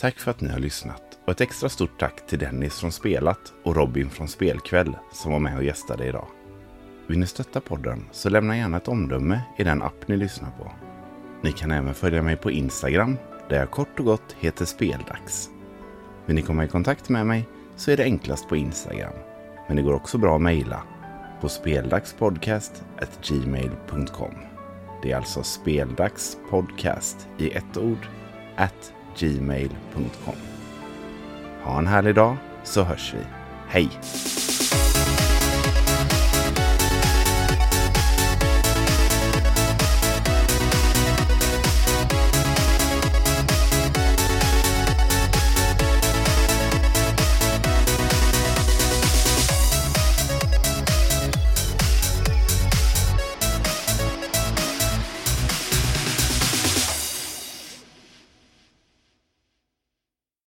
Tack för att ni har lyssnat och ett extra stort tack till Dennis från Spelat och Robin från Spelkväll som var med och gästade idag. Vill ni stötta podden så lämna gärna ett omdöme i den app ni lyssnar på. Ni kan även följa mig på Instagram där jag kort och gott heter Speldags. Vill ni komma i kontakt med mig så är det enklast på Instagram. Men det går också bra att mejla på speldagspodcast@gmail.com. Det är alltså speldagspodcast i ett ord at gmail.com. Ha en härlig dag så hörs vi. Hej!